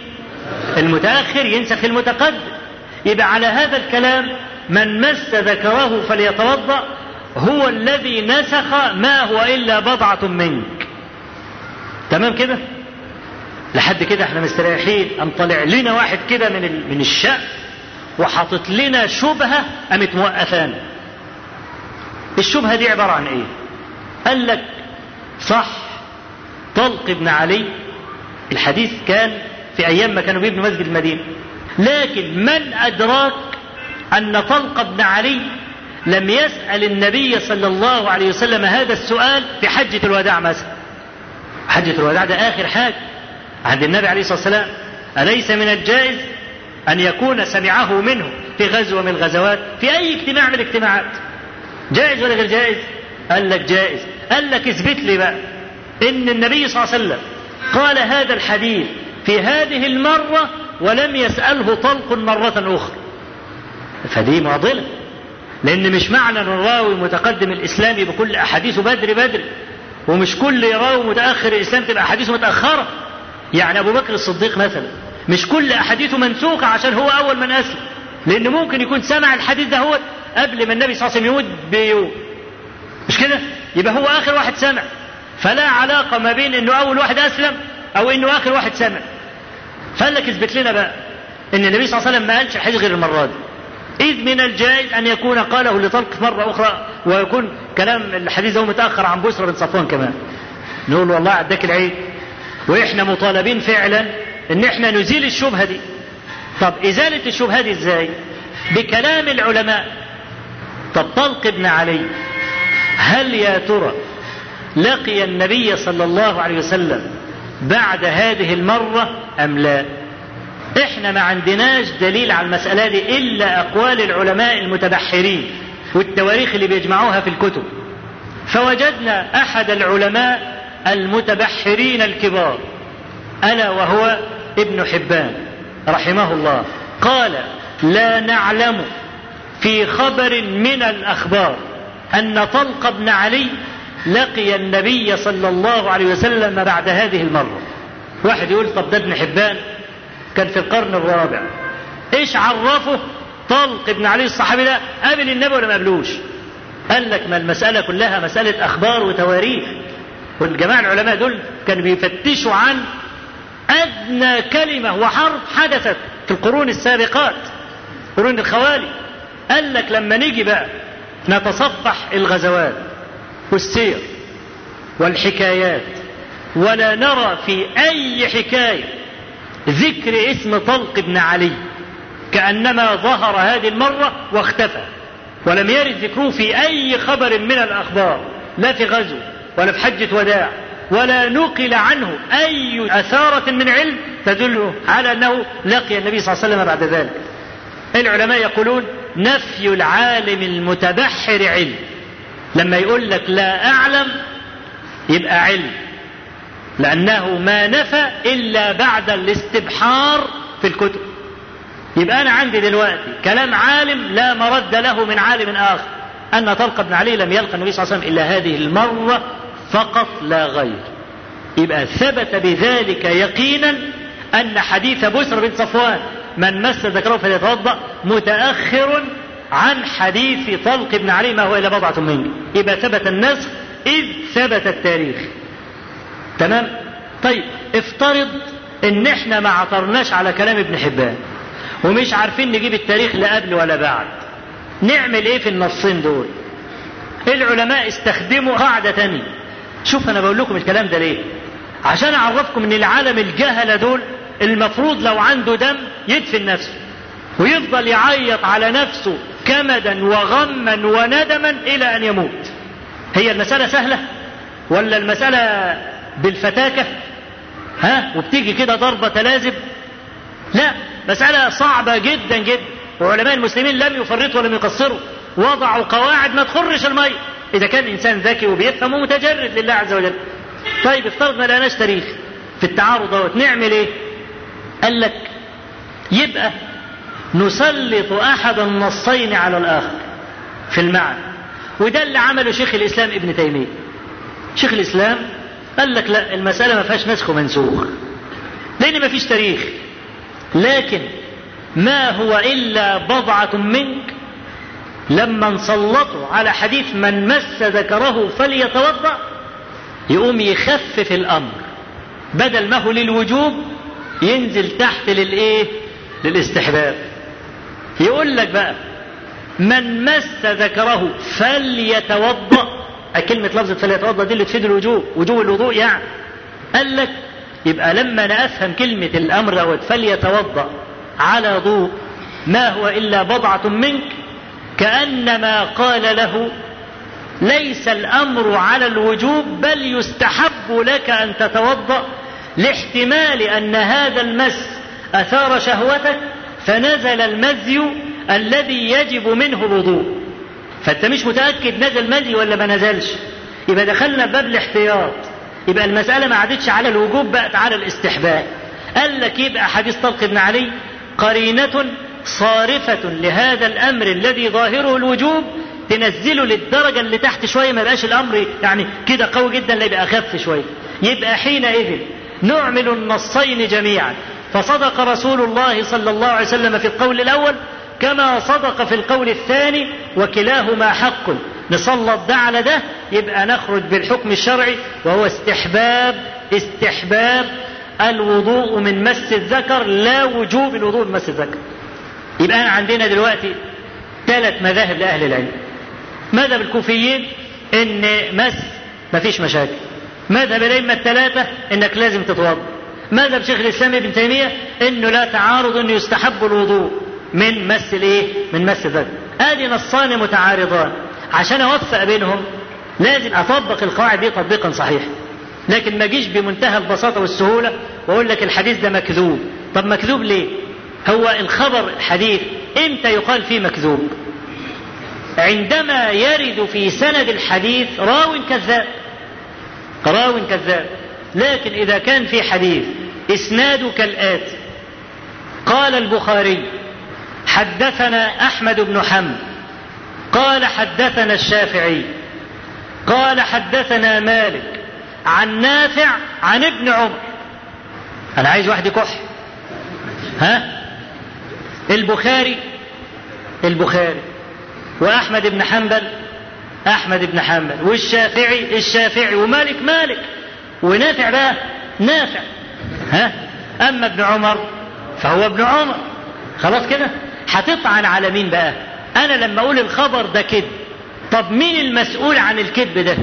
S2: المتأخر ينسخ المتقدم يبقى على هذا الكلام من مس ذكره فليتوضأ هو الذي نسخ ما هو إلا بضعة منك تمام كده لحد كده احنا مستريحين قام طالع لنا واحد كده من من الشأن وحاطط لنا شبهة قامت موقفانا الشبهة دي عبارة عن ايه قال لك صح طلق بن علي الحديث كان في أيام ما كانوا بيبنوا مسجد المدينة لكن من أدراك أن طلق بن علي لم يسأل النبي صلى الله عليه وسلم هذا السؤال في حجة الوداع مثلا حجة الوداع ده آخر حاجة عند النبي عليه الصلاة والسلام أليس من الجائز أن يكون سمعه منه في غزوة من الغزوات في أي اجتماع من الاجتماعات جائز ولا غير جائز قال لك جائز قال لك اثبت لي بقى ان النبي صلى الله عليه وسلم قال هذا الحديث في هذه المرة ولم يسأله طلق مرة أخرى فدي معضلة لأن مش معنى أن الراوي متقدم الإسلام بكل أحاديثه بدري بدري ومش كل راوي متأخر الإسلام تبقى أحاديثه متأخرة يعني أبو بكر الصديق مثلا مش كل أحاديثه منسوخة عشان هو أول من أسلم لأن ممكن يكون سمع الحديث ده هو قبل ما النبي صلى الله عليه وسلم يموت بيوم مش كده؟ يبقى هو اخر واحد سمع فلا علاقه ما بين انه اول واحد اسلم او انه اخر واحد سمع فقال لك اثبت لنا بقى ان النبي صلى الله عليه وسلم ما قالش الحديث غير المره دي إذ من الجائز أن يكون قاله لطلق مرة أخرى ويكون كلام الحديث هو متأخر عن بسرة بن صفوان كمان. نقول والله عداك العيد وإحنا مطالبين فعلا إن إحنا نزيل الشبهة دي. طب إزالة الشبهة دي إزاي؟ بكلام العلماء. طب طلق ابن علي هل يا ترى لقي النبي صلى الله عليه وسلم بعد هذه المرة أم لا احنا ما عندناش دليل على المسألة دي إلا أقوال العلماء المتبحرين والتواريخ اللي بيجمعوها في الكتب فوجدنا أحد العلماء المتبحرين الكبار ألا وهو ابن حبان رحمه الله قال لا نعلم في خبر من الأخبار أن طلق بن علي لقي النبي صلى الله عليه وسلم بعد هذه المرة واحد يقول طب ده ابن حبان كان في القرن الرابع ايش عرفه طلق ابن علي الصحابي ده قابل النبي ولا ما قابلوش قال لك ما المسألة كلها مسألة أخبار وتواريخ والجماعة العلماء دول كانوا بيفتشوا عن أدنى كلمة وحرف حدثت في القرون السابقات قرون الخوالي قال لك لما نيجي بقى نتصفح الغزوات والسير والحكايات ولا نرى في أي حكاية ذكر اسم طلق بن علي كأنما ظهر هذه المرة واختفى ولم يرد ذكره في أي خبر من الأخبار لا في غزو ولا في حجة وداع ولا نقل عنه أي أثارة من علم تدل على أنه لقي النبي صلى الله عليه وسلم بعد ذلك العلماء يقولون نفي العالم المتبحر علم لما يقول لك لا أعلم يبقى علم لأنه ما نفى إلا بعد الاستبحار في الكتب يبقى أنا عندي دلوقتي كلام عالم لا مرد له من عالم آخر أن طلق بن علي لم يلقى النبي صلى الله عليه وسلم إلا هذه المرة فقط لا غير يبقى ثبت بذلك يقينا أن حديث بسر بن صفوان من مس ذكره فليتوضأ متأخر عن حديث طلق بن علي ما هو إلا بضعة مني اذا ثبت النسخ إذ ثبت التاريخ تمام طيب افترض ان احنا ما عثرناش على كلام ابن حبان ومش عارفين نجيب التاريخ لا قبل ولا بعد نعمل ايه في النصين دول العلماء استخدموا قاعده تانية شوف انا بقول لكم الكلام ده ليه عشان اعرفكم ان العالم الجهله دول المفروض لو عنده دم يدفن نفسه ويفضل يعيط على نفسه كمدا وغما وندما الى ان يموت هي المساله سهله ولا المساله بالفتاكه ها وبتيجي كده ضربه تلازب لا مساله صعبه جدا جدا وعلماء المسلمين لم يفرطوا ولم يقصروا وضعوا قواعد ما تخرش الميه اذا كان انسان ذكي وبيفهم ومتجرد لله عز وجل طيب افترض ما لقناش تاريخ في التعارض دوت نعمل ايه قال لك يبقى نسلط احد النصين على الاخر في المعنى وده اللي عمله شيخ الاسلام ابن تيميه شيخ الاسلام قال لك لا المساله ما فيهاش نسخ ومنسوخ لان ما فيش تاريخ لكن ما هو الا بضعه منك لما نسلطه على حديث من مس ذكره فليتوضا يقوم يخفف الامر بدل ما هو للوجوب ينزل تحت للايه للاستحباب يقول لك بقى من مس ذكره فليتوضأ كلمة لفظة فليتوضأ دي اللي تفيد الوجوب وجوب الوضوء يعني قال لك يبقى لما أنا أفهم كلمة الأمر او فليتوضأ على ضوء ما هو إلا بضعة منك كأنما قال له ليس الأمر على الوجوب بل يستحب لك أن تتوضأ لاحتمال أن هذا المس أثار شهوتك فنزل المزي الذي يجب منه الوضوء فأنت مش متأكد نزل مزي ولا ما نزلش يبقى دخلنا باب الاحتياط يبقى المسألة ما عادتش على الوجوب بقت على الاستحباب قال لك يبقى إيه حديث طلق بن علي قرينة صارفة لهذا الأمر الذي ظاهره الوجوب تنزله للدرجة اللي تحت شوية ما يبقاش الأمر يعني كده قوي جدا لا يبقى أخف شوية يبقى حينئذ نعمل النصين جميعا فصدق رسول الله صلى الله عليه وسلم في القول الاول كما صدق في القول الثاني وكلاهما حق نسلط ده على ده يبقى نخرج بالحكم الشرعي وهو استحباب استحباب الوضوء من مس الذكر لا وجوب الوضوء من مس الذكر يبقى عندنا دلوقتي ثلاث مذاهب لأهل العلم مذهب الكوفيين إن مس مفيش مشاكل مذهب الائمه الثلاثه انك لازم تتوضا مذهب شيخ الاسلام ابن تيميه انه لا تعارض انه يستحب الوضوء من مس الايه؟ من مس الذكر. ادي نصان متعارضان عشان اوفق بينهم لازم اطبق القواعد دي تطبيقا صحيحا. لكن ما اجيش بمنتهى البساطه والسهوله واقول لك الحديث ده مكذوب. طب مكذوب ليه؟ هو الخبر الحديث امتى يقال فيه مكذوب؟ عندما يرد في سند الحديث راو كذاب راو كذاب لكن إذا كان في حديث إسناده كالآتي قال البخاري حدثنا أحمد بن حنبل قال حدثنا الشافعي قال حدثنا مالك عن نافع عن ابن عمر أنا عايز واحد يكح ها البخاري البخاري وأحمد بن حنبل أحمد بن حنبل والشافعي الشافعي ومالك مالك ونافع بقى نافع ها أما ابن عمر فهو ابن عمر خلاص كده هتطعن على مين بقى أنا لما أقول الخبر ده كذب طب مين المسؤول عن الكذب ده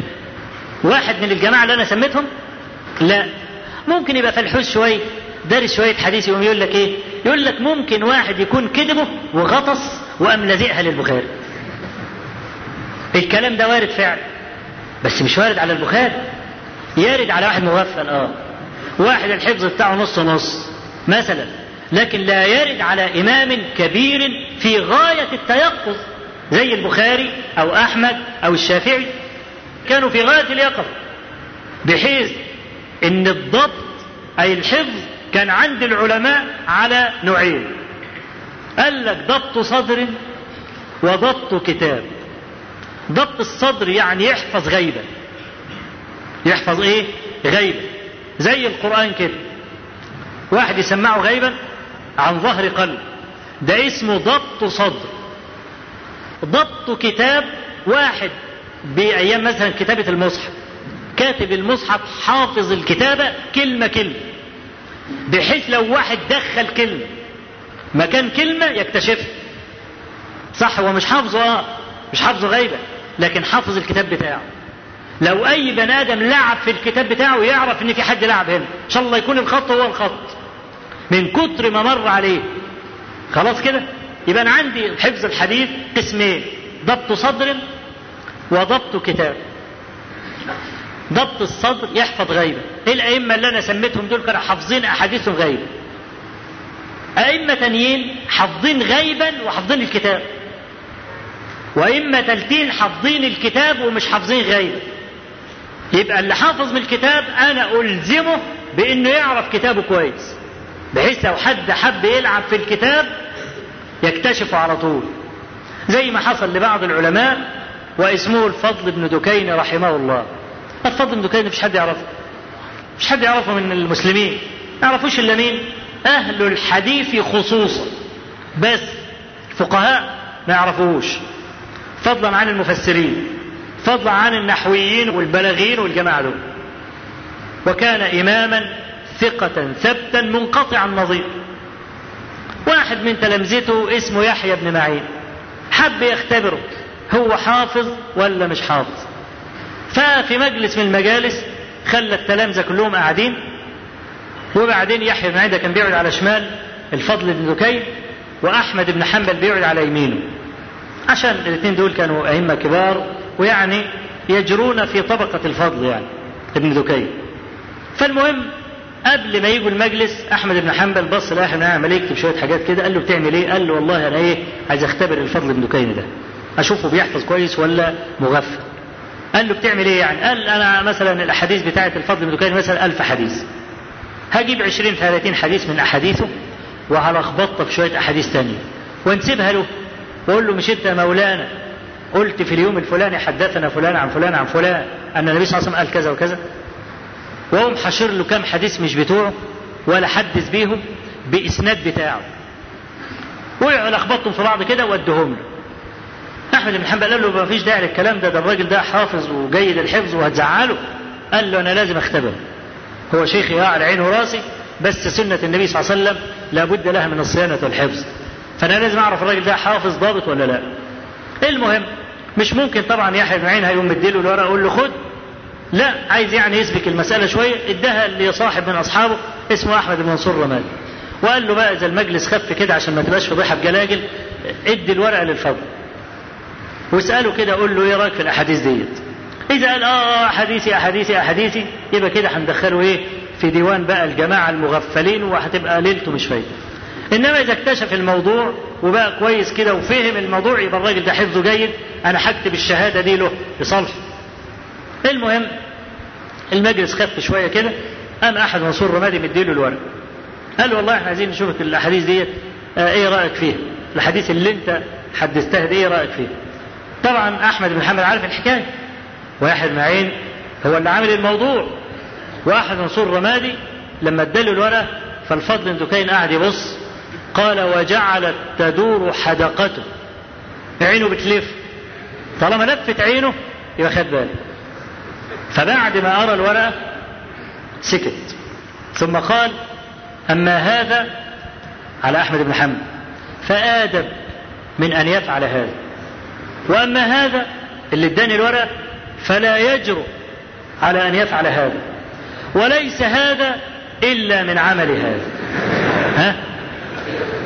S2: واحد من الجماعة اللي أنا سميتهم لا ممكن يبقى فلحوش شوية دارس شوية حديث يقوم يقول لك إيه يقول لك ممكن واحد يكون كذبه وغطس وقام لزقها للبخاري الكلام ده وارد فعلا بس مش وارد على البخاري يارد على واحد مغفل اه واحد الحفظ بتاعه نص نص مثلا لكن لا يرد على إمام كبير في غاية التيقظ زي البخاري أو أحمد أو الشافعي كانوا في غاية اليقظة بحيث أن الضبط أي الحفظ كان عند العلماء على نوعين قال لك ضبط صدر وضبط كتاب ضبط الصدر يعني يحفظ غيبة يحفظ ايه غيبة زي القرآن كده واحد يسمعه غيبا عن ظهر قلب ده اسمه ضبط صدر ضبط كتاب واحد بأيام مثلا كتابة المصحف كاتب المصحف حافظ الكتابة كلمة كلمة بحيث لو واحد دخل كلمة مكان كلمة يكتشفها صح هو مش حافظه اه مش حافظه غيبة لكن حافظ الكتاب بتاعه لو أي بني آدم لعب في الكتاب بتاعه يعرف إن في حد لعب هنا إن شاء الله يكون الخط هو الخط من كتر ما مر عليه خلاص كده يبقى أنا عندي حفظ الحديث قسمين ضبط صدر وضبط كتاب ضبط الصدر يحفظ غيبة إيه الأئمة اللي أنا سميتهم دول كانوا حافظين أحاديثهم غيبة أئمة تانيين حافظين غيبا وحافظين الكتاب وإما تلتين حافظين الكتاب ومش حافظين غيره يبقى اللي حافظ من الكتاب أنا ألزمه بإنه يعرف كتابه كويس بحيث لو حد حب يلعب في الكتاب يكتشفه على طول زي ما حصل لبعض العلماء واسمه الفضل بن دكين رحمه الله الفضل بن دكين مش حد يعرفه مش حد يعرفه من المسلمين ما يعرفوش الا مين اهل الحديث خصوصا بس الفقهاء ما يعرفوش فضلا عن المفسرين فضلا عن النحويين والبلاغيين والجماعة دول وكان إماما ثقة ثبتا منقطع النظير واحد من تلامذته اسمه يحيى بن معين حب يختبره هو حافظ ولا مش حافظ ففي مجلس من المجالس خلى التلامذة كلهم قاعدين وبعدين يحيى بن معين ده كان بيقعد على شمال الفضل بن ذكي وأحمد بن حنبل بيقعد على يمينه عشان الاثنين دول كانوا أئمة كبار ويعني يجرون في طبقة الفضل يعني ابن ذكي فالمهم قبل ما يجوا المجلس احمد بن حنبل بص لاحمد بن عمال يكتب إيه؟ شويه حاجات كده قال له بتعمل ايه؟ قال له والله انا ايه عايز اختبر الفضل بن ذكي ده اشوفه بيحفظ كويس ولا مغفل قال له بتعمل ايه يعني؟ قال انا مثلا الاحاديث بتاعه الفضل بن دكين مثلا 1000 حديث هجيب 20 30 حديث من احاديثه وهلخبطها في شويه احاديث ثانيه ونسيبها له بقول له مش انت يا مولانا قلت في اليوم الفلاني حدثنا فلان عن فلان عن فلان ان النبي صلى الله عليه وسلم قال كذا وكذا واقوم حاشر له كام حديث مش بتوعه ولا حدث بيهم باسناد بتاعه وقعوا لخبطتهم في بعض كده وادهم له احمد بن حنبل قال له ما فيش داعي للكلام ده ده الراجل ده حافظ وجيد الحفظ وهتزعله قال له انا لازم اختبره هو شيخي اه على عينه وراسي بس سنه النبي صلى الله عليه وسلم لابد لها من الصيانه والحفظ انا لازم اعرف الراجل ده حافظ ضابط ولا لا المهم مش ممكن طبعا يحيى بن معين هيقوم مديله الورقه يقول له خد لا عايز يعني يسبك المساله شويه اداها لصاحب من اصحابه اسمه احمد بن منصور رمال وقال له بقى اذا المجلس خف كده عشان ما تبقاش فضيحه بجلاجل ادي الورقه للفضل واساله كده قول له ايه رايك في الاحاديث ديت اذا قال آه،, اه احاديثي احاديثي احاديثي يبقى كده هندخله ايه في ديوان بقى الجماعه المغفلين وهتبقى ليلته مش فايده انما اذا اكتشف الموضوع وبقى كويس كده وفهم الموضوع يبقى الراجل ده حفظه جيد انا هكتب الشهاده دي له لصالحي المهم المجلس خف شويه كده قام احد منصور رمادي مديله الورق قال له والله احنا عايزين نشوف الاحاديث ديت آه ايه رايك فيها الحديث اللي انت حدثتها دي ايه رايك فيها طبعا احمد بن محمد عارف الحكايه واحد معين هو اللي عامل الموضوع واحد منصور رمادي لما اداله الورقه فالفضل بن دكين قاعد يبص قال وجعلت تدور حدقته عينه بتلف طالما لفت عينه يبقى خد باله فبعد ما أرى الورقة سكت ثم قال أما هذا على أحمد بن حنبل فآدب من أن يفعل هذا وأما هذا اللي اداني الورقة فلا يجرؤ على أن يفعل هذا وليس هذا إلا من عمل هذا ها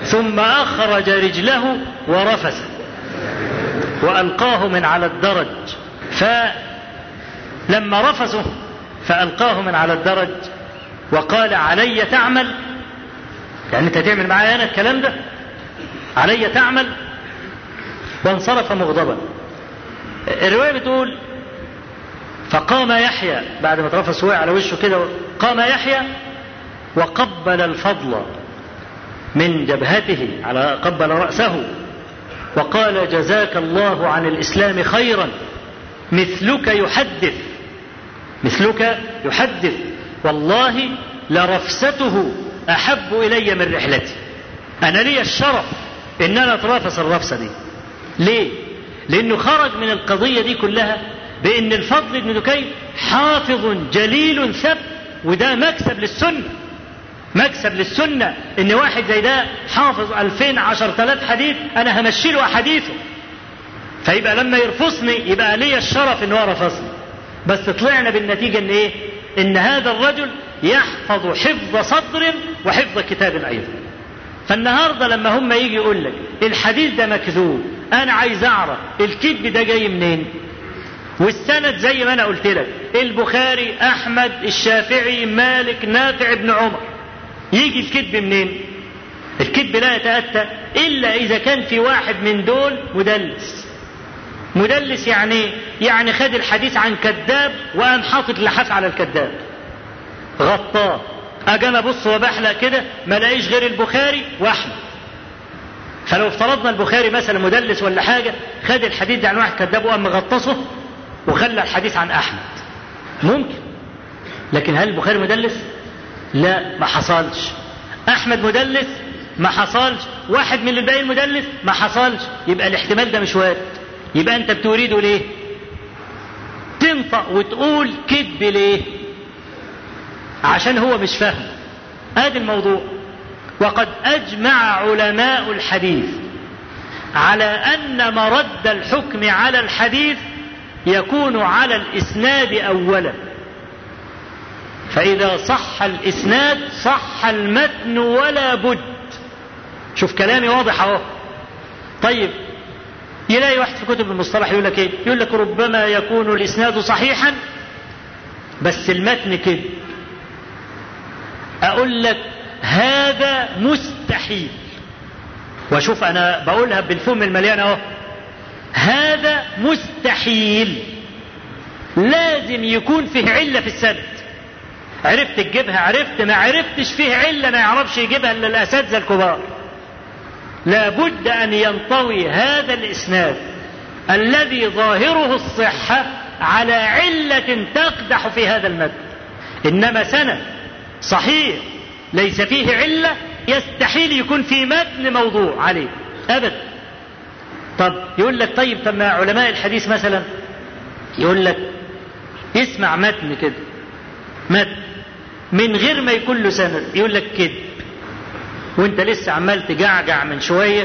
S2: ثم أخرج رجله ورفسه وألقاه من على الدرج فلما رفسه فألقاه من على الدرج وقال علي تعمل يعني أنت تعمل معايا أنا الكلام ده علي تعمل وانصرف مغضبا الرواية بتقول فقام يحيى بعد ما اترفس وقع على وشه كده قام يحيى وقبل الفضل من جبهته على قبل رأسه وقال جزاك الله عن الإسلام خيرا مثلك يحدث مثلك يحدث والله لرفسته أحب إلي من رحلتي أنا لي الشرف إن أنا أترافس الرفسة دي ليه؟ لأنه خرج من القضية دي كلها بأن الفضل بن دكين حافظ جليل ثبت وده مكسب للسنة مكسب للسنة إن واحد زي ده حافظ ألفين عشر تلاف حديث أنا همشي له أحاديثه فيبقى لما يرفصني يبقى لي الشرف إن هو رفصني بس طلعنا بالنتيجة إن إيه؟ إن هذا الرجل يحفظ حفظ صدر وحفظ كتاب أيضا فالنهاردة لما هم يجي يقول لك الحديث ده مكذوب أنا عايز أعرف الكذب ده جاي منين والسند زي ما أنا قلت لك البخاري أحمد الشافعي مالك نافع بن عمر يجي الكذب منين؟ الكذب لا يتأتى إلا إذا كان في واحد من دول مدلس مدلس يعني يعني خد الحديث عن كذاب وقام حاطط لحاف على الكذاب غطاه اجي انا ابص وبحلق كده ما الاقيش غير البخاري واحمد فلو افترضنا البخاري مثلا مدلس ولا حاجه خد الحديث ده عن واحد كذاب وقام مغطسه وخلى الحديث عن احمد ممكن لكن هل البخاري مدلس؟ لا ما حصلش احمد مدلس ما حصلش واحد من الباقي مدلس المدلس ما حصلش يبقى الاحتمال ده مش وارد يبقى انت بتوريده ليه تنطق وتقول كذب ليه عشان هو مش فاهم ادي الموضوع وقد اجمع علماء الحديث على ان مرد الحكم على الحديث يكون على الاسناد اولا فإذا صح الإسناد صح المتن ولا بد شوف كلامي واضح أهو طيب يلاقي واحد في كتب المصطلح يقول لك إيه؟ يقول لك ربما يكون الإسناد صحيحا بس المتن كده أقول لك هذا مستحيل وشوف أنا بقولها بالفم المليان أهو هذا مستحيل لازم يكون فيه علة في السند عرفت تجيبها عرفت ما عرفتش فيه علة ما يعرفش يجيبها إلا الأساتذة الكبار لابد أن ينطوي هذا الإسناد الذي ظاهره الصحة على علة تقدح في هذا المد إنما سند صحيح ليس فيه علة يستحيل يكون في متن موضوع عليه أبدا طب يقول لك طيب طب ما علماء الحديث مثلا يقول لك اسمع متن كده متن من غير ما يكون له سند يقول لك كذب وانت لسه عمال تجعجع من شويه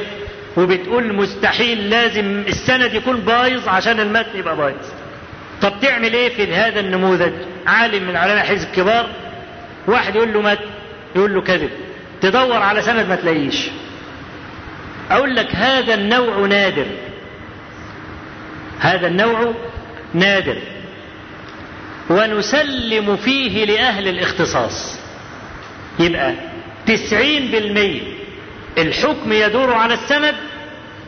S2: وبتقول مستحيل لازم السند يكون بايظ عشان المتن يبقى بايظ طب تعمل ايه في هذا النموذج عالم من علماء حزب كبار واحد يقول له مت يقول له كذب تدور على سند ما تلاقيش اقول لك هذا النوع نادر هذا النوع نادر ونسلم فيه لأهل الاختصاص يبقى تسعين بالمية الحكم يدور على السند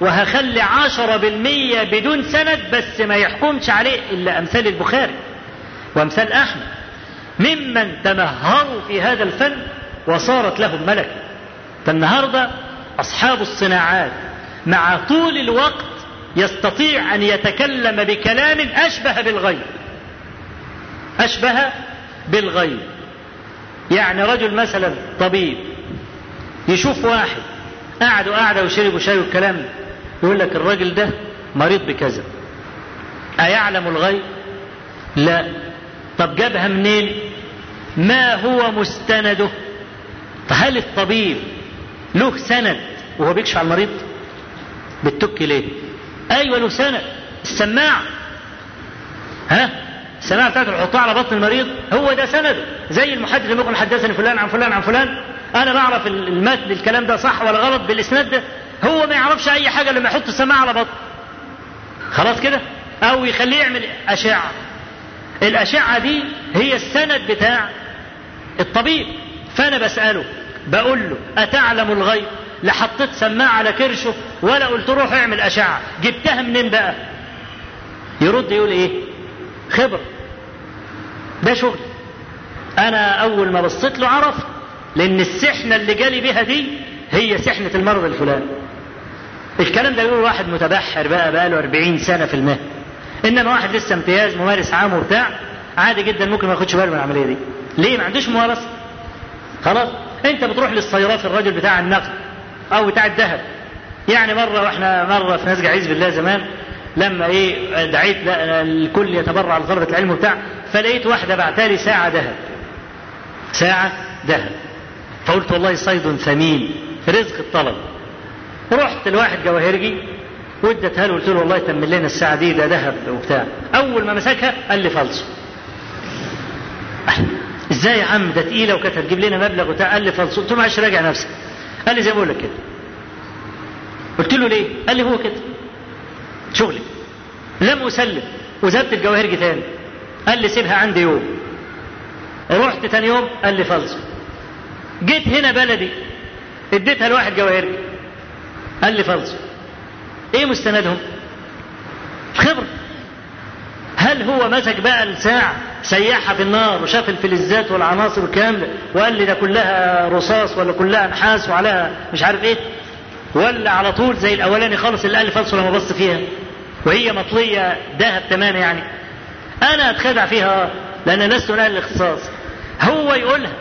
S2: وهخلي عشرة بالمية بدون سند بس ما يحكمش عليه إلا أمثال البخاري وأمثال أحمد ممن تمهروا في هذا الفن وصارت لهم ملكة فالنهاردة أصحاب الصناعات مع طول الوقت يستطيع أن يتكلم بكلام أشبه بالغيب أشبه بالغيب يعني رجل مثلا طبيب يشوف واحد قعد وقعد وشرب وشاي والكلام يقول لك الراجل ده مريض بكذا أيعلم الغيب؟ لا طب جابها منين؟ ما هو مستنده؟ فهل الطبيب له سند وهو بيكشف على المريض؟ بتك ليه؟ أيوه له سند السماعة ها؟ السماعه بتاعته يحطها على بطن المريض هو ده سنده زي المحدث اللي ممكن حدثني فلان عن فلان عن فلان انا بعرف المتن الكلام ده صح ولا غلط بالاسناد ده هو ما يعرفش اي حاجه لما يحط السماعه على بطن خلاص كده او يخليه يعمل اشعه الاشعه دي هي السند بتاع الطبيب فانا بساله بقول له اتعلم الغيب لا حطيت سماعه على كرشه ولا قلت روح اعمل اشعه جبتها منين بقى يرد يقول ايه خبره ده شغل انا اول ما بصيت له عرف لان السحنه اللي جالي بيها دي هي سحنه المرض الفلاني الكلام ده يقول واحد متبحر بقى بقى له 40 سنه في المهنه انما واحد لسه امتياز ممارس عام وبتاع عادي جدا ممكن ما ياخدش باله من العمليه دي ليه ما عندوش ممارسه خلاص انت بتروح للصيراف الراجل بتاع النقد او بتاع الذهب يعني مره واحنا مره في ناس عز بالله زمان لما ايه دعيت الكل يتبرع لطلبه العلم وبتاع فلقيت واحده بعتها لي ساعه ذهب ساعه ذهب فقلت والله صيد ثمين رزق الطلب رحت لواحد جواهرجي واديتها له قلت له والله تم لنا الساعه دي ده ذهب وبتاع اول ما مسكها قال لي فلسه ازاي يا عم ده تقيله وكانت هتجيب لنا مبلغ وبتاع قال لي فلسه قلت له معلش راجع نفسك قال لي زي ما بقول لك كده قلت له ليه؟ قال لي هو كده شغلي لم اسلم وزبت الجواهرجي تاني قال لي سيبها عندي يوم رحت تاني يوم قال لي فلص جيت هنا بلدي اديتها لواحد جواهرجي قال لي فلص ايه مستندهم خبره هل هو مسك بقى الساعة سيحها في النار وشاف الفلزات والعناصر الكاملة وقال لي ده كلها رصاص ولا كلها نحاس وعليها مش عارف ايه ولا على طول زي الاولاني خالص اللي قال لي فلصه لما بص فيها وهي مطلية ذهب تماما يعني أنا أتخدع فيها لأن لست أهل الاختصاص هو يقولها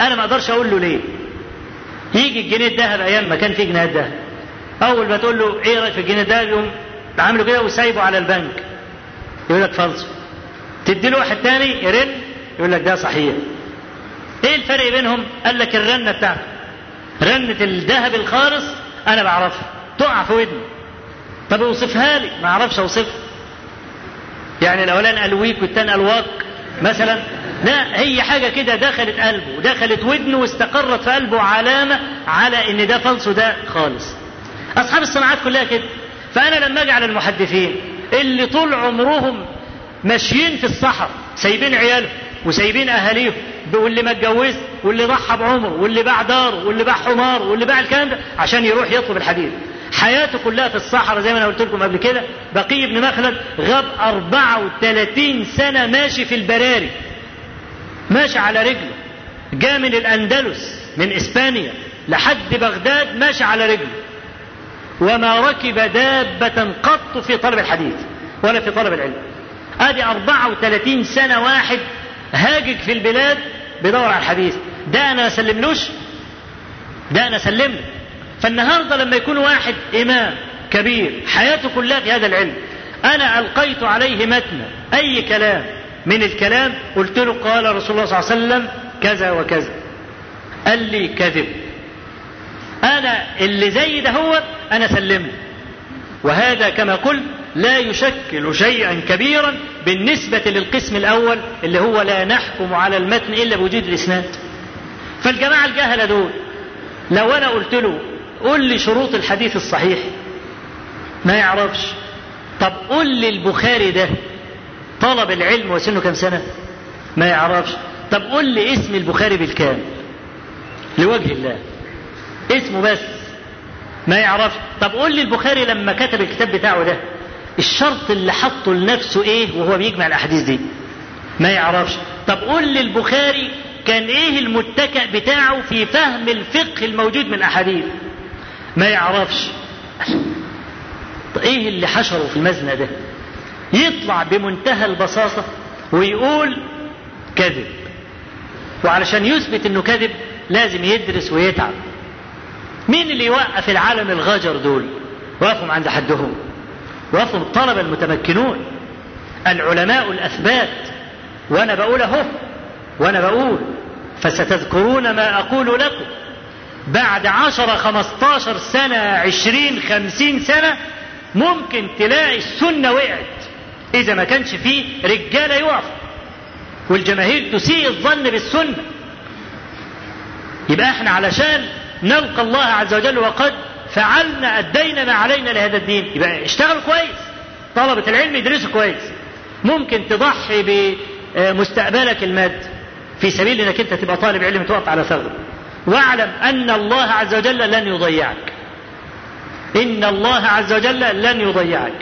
S2: أنا ما أقدرش أقول له ليه يجي الجنيه الذهب أيام ما كان في جنيهات ذهب أول ما تقول له إيه رأيك في الجنيه الذهب يقوم عامله كده وسايبه على البنك يقول لك فلسفه تدي له واحد تاني يرن يقول لك ده صحيح ايه الفرق بينهم؟ قال لك الرنه بتاعته رنه الذهب الخالص انا بعرفها تقع في ودني طب اوصفها لي ما اعرفش اوصفها يعني الاولان قال ويك والتاني قال واك مثلا لا هي حاجه كده دخلت قلبه دخلت ودنه واستقرت في قلبه علامه على ان ده فلس وده خالص اصحاب الصناعات كلها كده فانا لما اجي على المحدثين اللي طول عمرهم ماشيين في الصحراء سايبين عيالهم وسايبين اهاليهم واللي ما اتجوز واللي ضحى بعمره واللي باع داره واللي باع حماره واللي باع الكلام ده عشان يروح يطلب الحديث حياته كلها في الصحراء زي ما انا قلت لكم قبل كده بقي ابن مخلد غاب 34 سنه ماشي في البراري ماشي على رجله جاء من الاندلس من اسبانيا لحد بغداد ماشي على رجله وما ركب دابة قط في طلب الحديث ولا في طلب العلم ادي 34 سنة واحد هاجج في البلاد بيدور على الحديث ده انا اسلملوش ده انا سلمله فالنهارده لما يكون واحد امام كبير حياته كلها في هذا العلم انا القيت عليه متن اي كلام من الكلام قلت له قال رسول الله صلى الله عليه وسلم كذا وكذا قال لي كذب انا اللي زي ده هو انا سلمه وهذا كما قلت لا يشكل شيئا كبيرا بالنسبة للقسم الأول اللي هو لا نحكم على المتن إلا بوجود الإسناد فالجماعة الجهلة دول لو أنا قلت له قول لي شروط الحديث الصحيح ما يعرفش طب قول لي البخاري ده طلب العلم وسنه كام سنة ما يعرفش طب قول لي اسم البخاري بالكامل لوجه الله اسمه بس ما يعرفش طب قول لي البخاري لما كتب الكتاب بتاعه ده الشرط اللي حطه لنفسه ايه وهو بيجمع الاحاديث دي ما يعرفش طب قول لي البخاري كان ايه المتكئ بتاعه في فهم الفقه الموجود من الاحاديث ما يعرفش ايه اللي حشره في المزنة ده يطلع بمنتهى البساطة ويقول كذب وعلشان يثبت انه كذب لازم يدرس ويتعب مين اللي يوقف العالم الغجر دول وقفهم عند حدهم وقفهم الطلبة المتمكنون العلماء الأثبات وأنا بقول أهو وأنا بقول فستذكرون ما أقول لكم بعد عشرة خمستاشر سنة عشرين خمسين سنة ممكن تلاقي السنة وقعت إذا ما كانش فيه رجالة يقفوا والجماهير تسيء الظن بالسنة يبقى احنا علشان نلقى الله عز وجل وقد فعلنا أدينا ما علينا لهذا الدين يبقى اشتغلوا كويس طلبة العلم يدرسوا كويس ممكن تضحي بمستقبلك المادي في سبيل انك انت تبقى طالب علم تقف على ثغره واعلم أن الله عز وجل لن يضيعك إن الله عز وجل لن يضيعك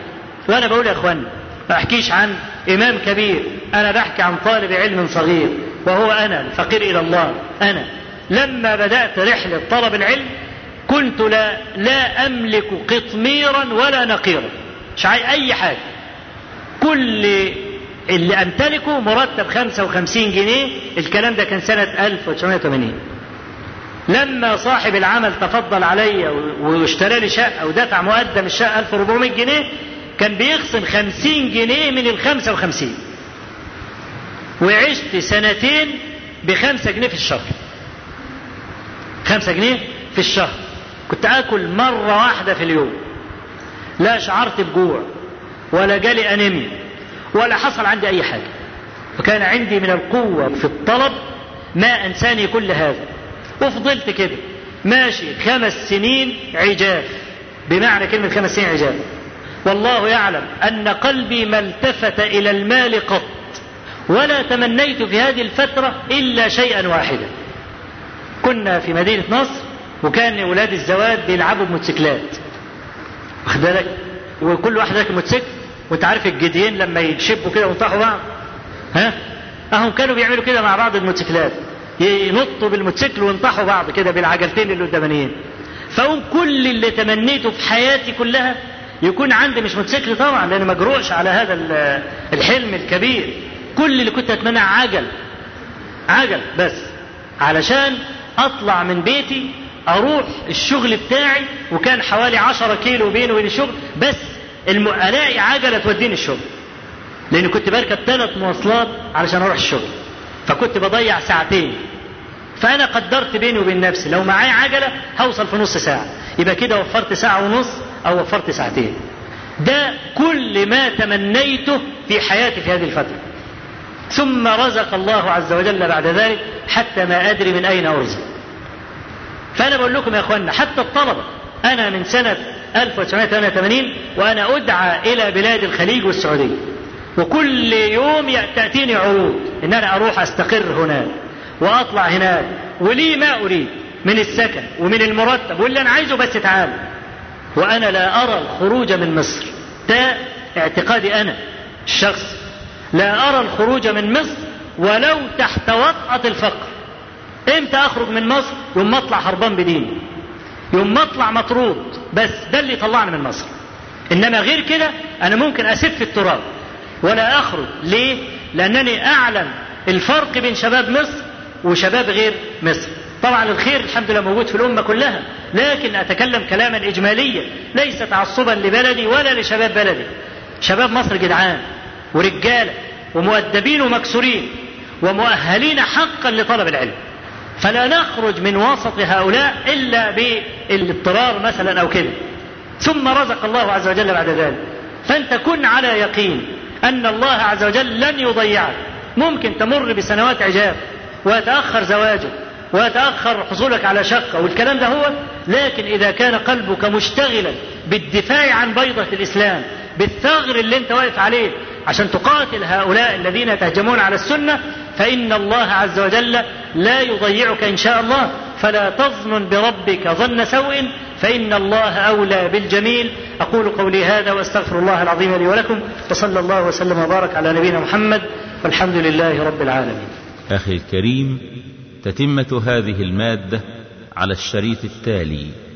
S2: وأنا بقول يا أخوان ما أحكيش عن إمام كبير أنا بحكي عن طالب علم صغير وهو أنا الفقير إلى الله أنا لما بدأت رحلة طلب العلم كنت لا, لا أملك قطميرا ولا نقيرا مش أي حاجة كل اللي أمتلكه مرتب 55 جنيه الكلام ده كان سنة 1980 لما صاحب العمل تفضل عليا واشترى لي شقه ودفع مقدم الشقه 1400 جنيه كان بيخصم 50 جنيه من ال 55 وعشت سنتين ب 5 جنيه في الشهر 5 جنيه في الشهر كنت اكل مره واحده في اليوم لا شعرت بجوع ولا جالي انيميا ولا حصل عندي اي حاجه وكان عندي من القوه في الطلب ما انساني كل هذا وفضلت كده ماشي خمس سنين عجاف بمعنى كلمة خمس سنين عجاف والله يعلم أن قلبي ما التفت إلى المال قط ولا تمنيت في هذه الفترة إلا شيئا واحدا كنا في مدينة نصر وكان ولاد الزواج بيلعبوا بموتوسيكلات واخد بالك وكل واحد راكب موتوسيكل وانت عارف الجديين لما يشبوا كده ويطاحوا بعض ها اهم كانوا بيعملوا كده مع بعض الموتوسيكلات ينطوا بالموتوسيكل وينطحوا بعض كده بالعجلتين اللي قدامانيين فاقوم كل اللي تمنيته في حياتي كلها يكون عندي مش موتوسيكل طبعا لان ما على هذا الحلم الكبير كل اللي كنت اتمنى عجل عجل بس علشان اطلع من بيتي اروح الشغل بتاعي وكان حوالي 10 كيلو بيني وبين الشغل بس الاقي عجله توديني الشغل لان كنت بركب ثلاث مواصلات علشان اروح الشغل فكنت بضيع ساعتين فانا قدرت بيني وبين نفسي لو معايا عجله هوصل في نص ساعه يبقى كده وفرت ساعه ونص او وفرت ساعتين ده كل ما تمنيته في حياتي في هذه الفتره ثم رزق الله عز وجل بعد ذلك حتى ما ادري من اين ارزق فانا بقول لكم يا اخوانا حتى الطلبه انا من سنه 1988 وانا ادعى الى بلاد الخليج والسعوديه وكل يوم تأتيني عروض إن أنا أروح أستقر هناك وأطلع هناك ولي ما أريد من السكن ومن المرتب واللي أنا عايزه بس تعال وأنا لا أرى الخروج من مصر ده اعتقادي أنا الشخص لا أرى الخروج من مصر ولو تحت وطأة الفقر امتى اخرج من مصر يوم ما اطلع هربان بديني يوم ما اطلع مطرود بس ده اللي طلعني من مصر انما غير كده انا ممكن اسف في التراب ولا أخرج ليه؟ لأنني أعلم الفرق بين شباب مصر وشباب غير مصر طبعا الخير الحمد لله موجود في الأمة كلها لكن أتكلم كلاما إجماليا ليس تعصبا لبلدي ولا لشباب بلدي شباب مصر جدعان ورجالة ومؤدبين ومكسورين ومؤهلين حقا لطلب العلم فلا نخرج من وسط هؤلاء إلا بالاضطرار مثلا أو كده ثم رزق الله عز وجل بعد ذلك فأنت كن على يقين أن الله عز وجل لن يضيعك ممكن تمر بسنوات عجاف ويتأخر زواجك ويتأخر حصولك على شقة والكلام ده هو لكن إذا كان قلبك مشتغلا بالدفاع عن بيضة الإسلام بالثغر اللي أنت واقف عليه عشان تقاتل هؤلاء الذين يتهجمون على السنة فإن الله عز وجل لا يضيعك إن شاء الله فلا تظن بربك ظن سوء فإن الله أولى بالجميل أقول قولي هذا وأستغفر الله العظيم لي ولكم وصلى الله وسلم وبارك على نبينا محمد والحمد لله رب العالمين
S3: أخي الكريم تتمة هذه المادة على الشريط التالي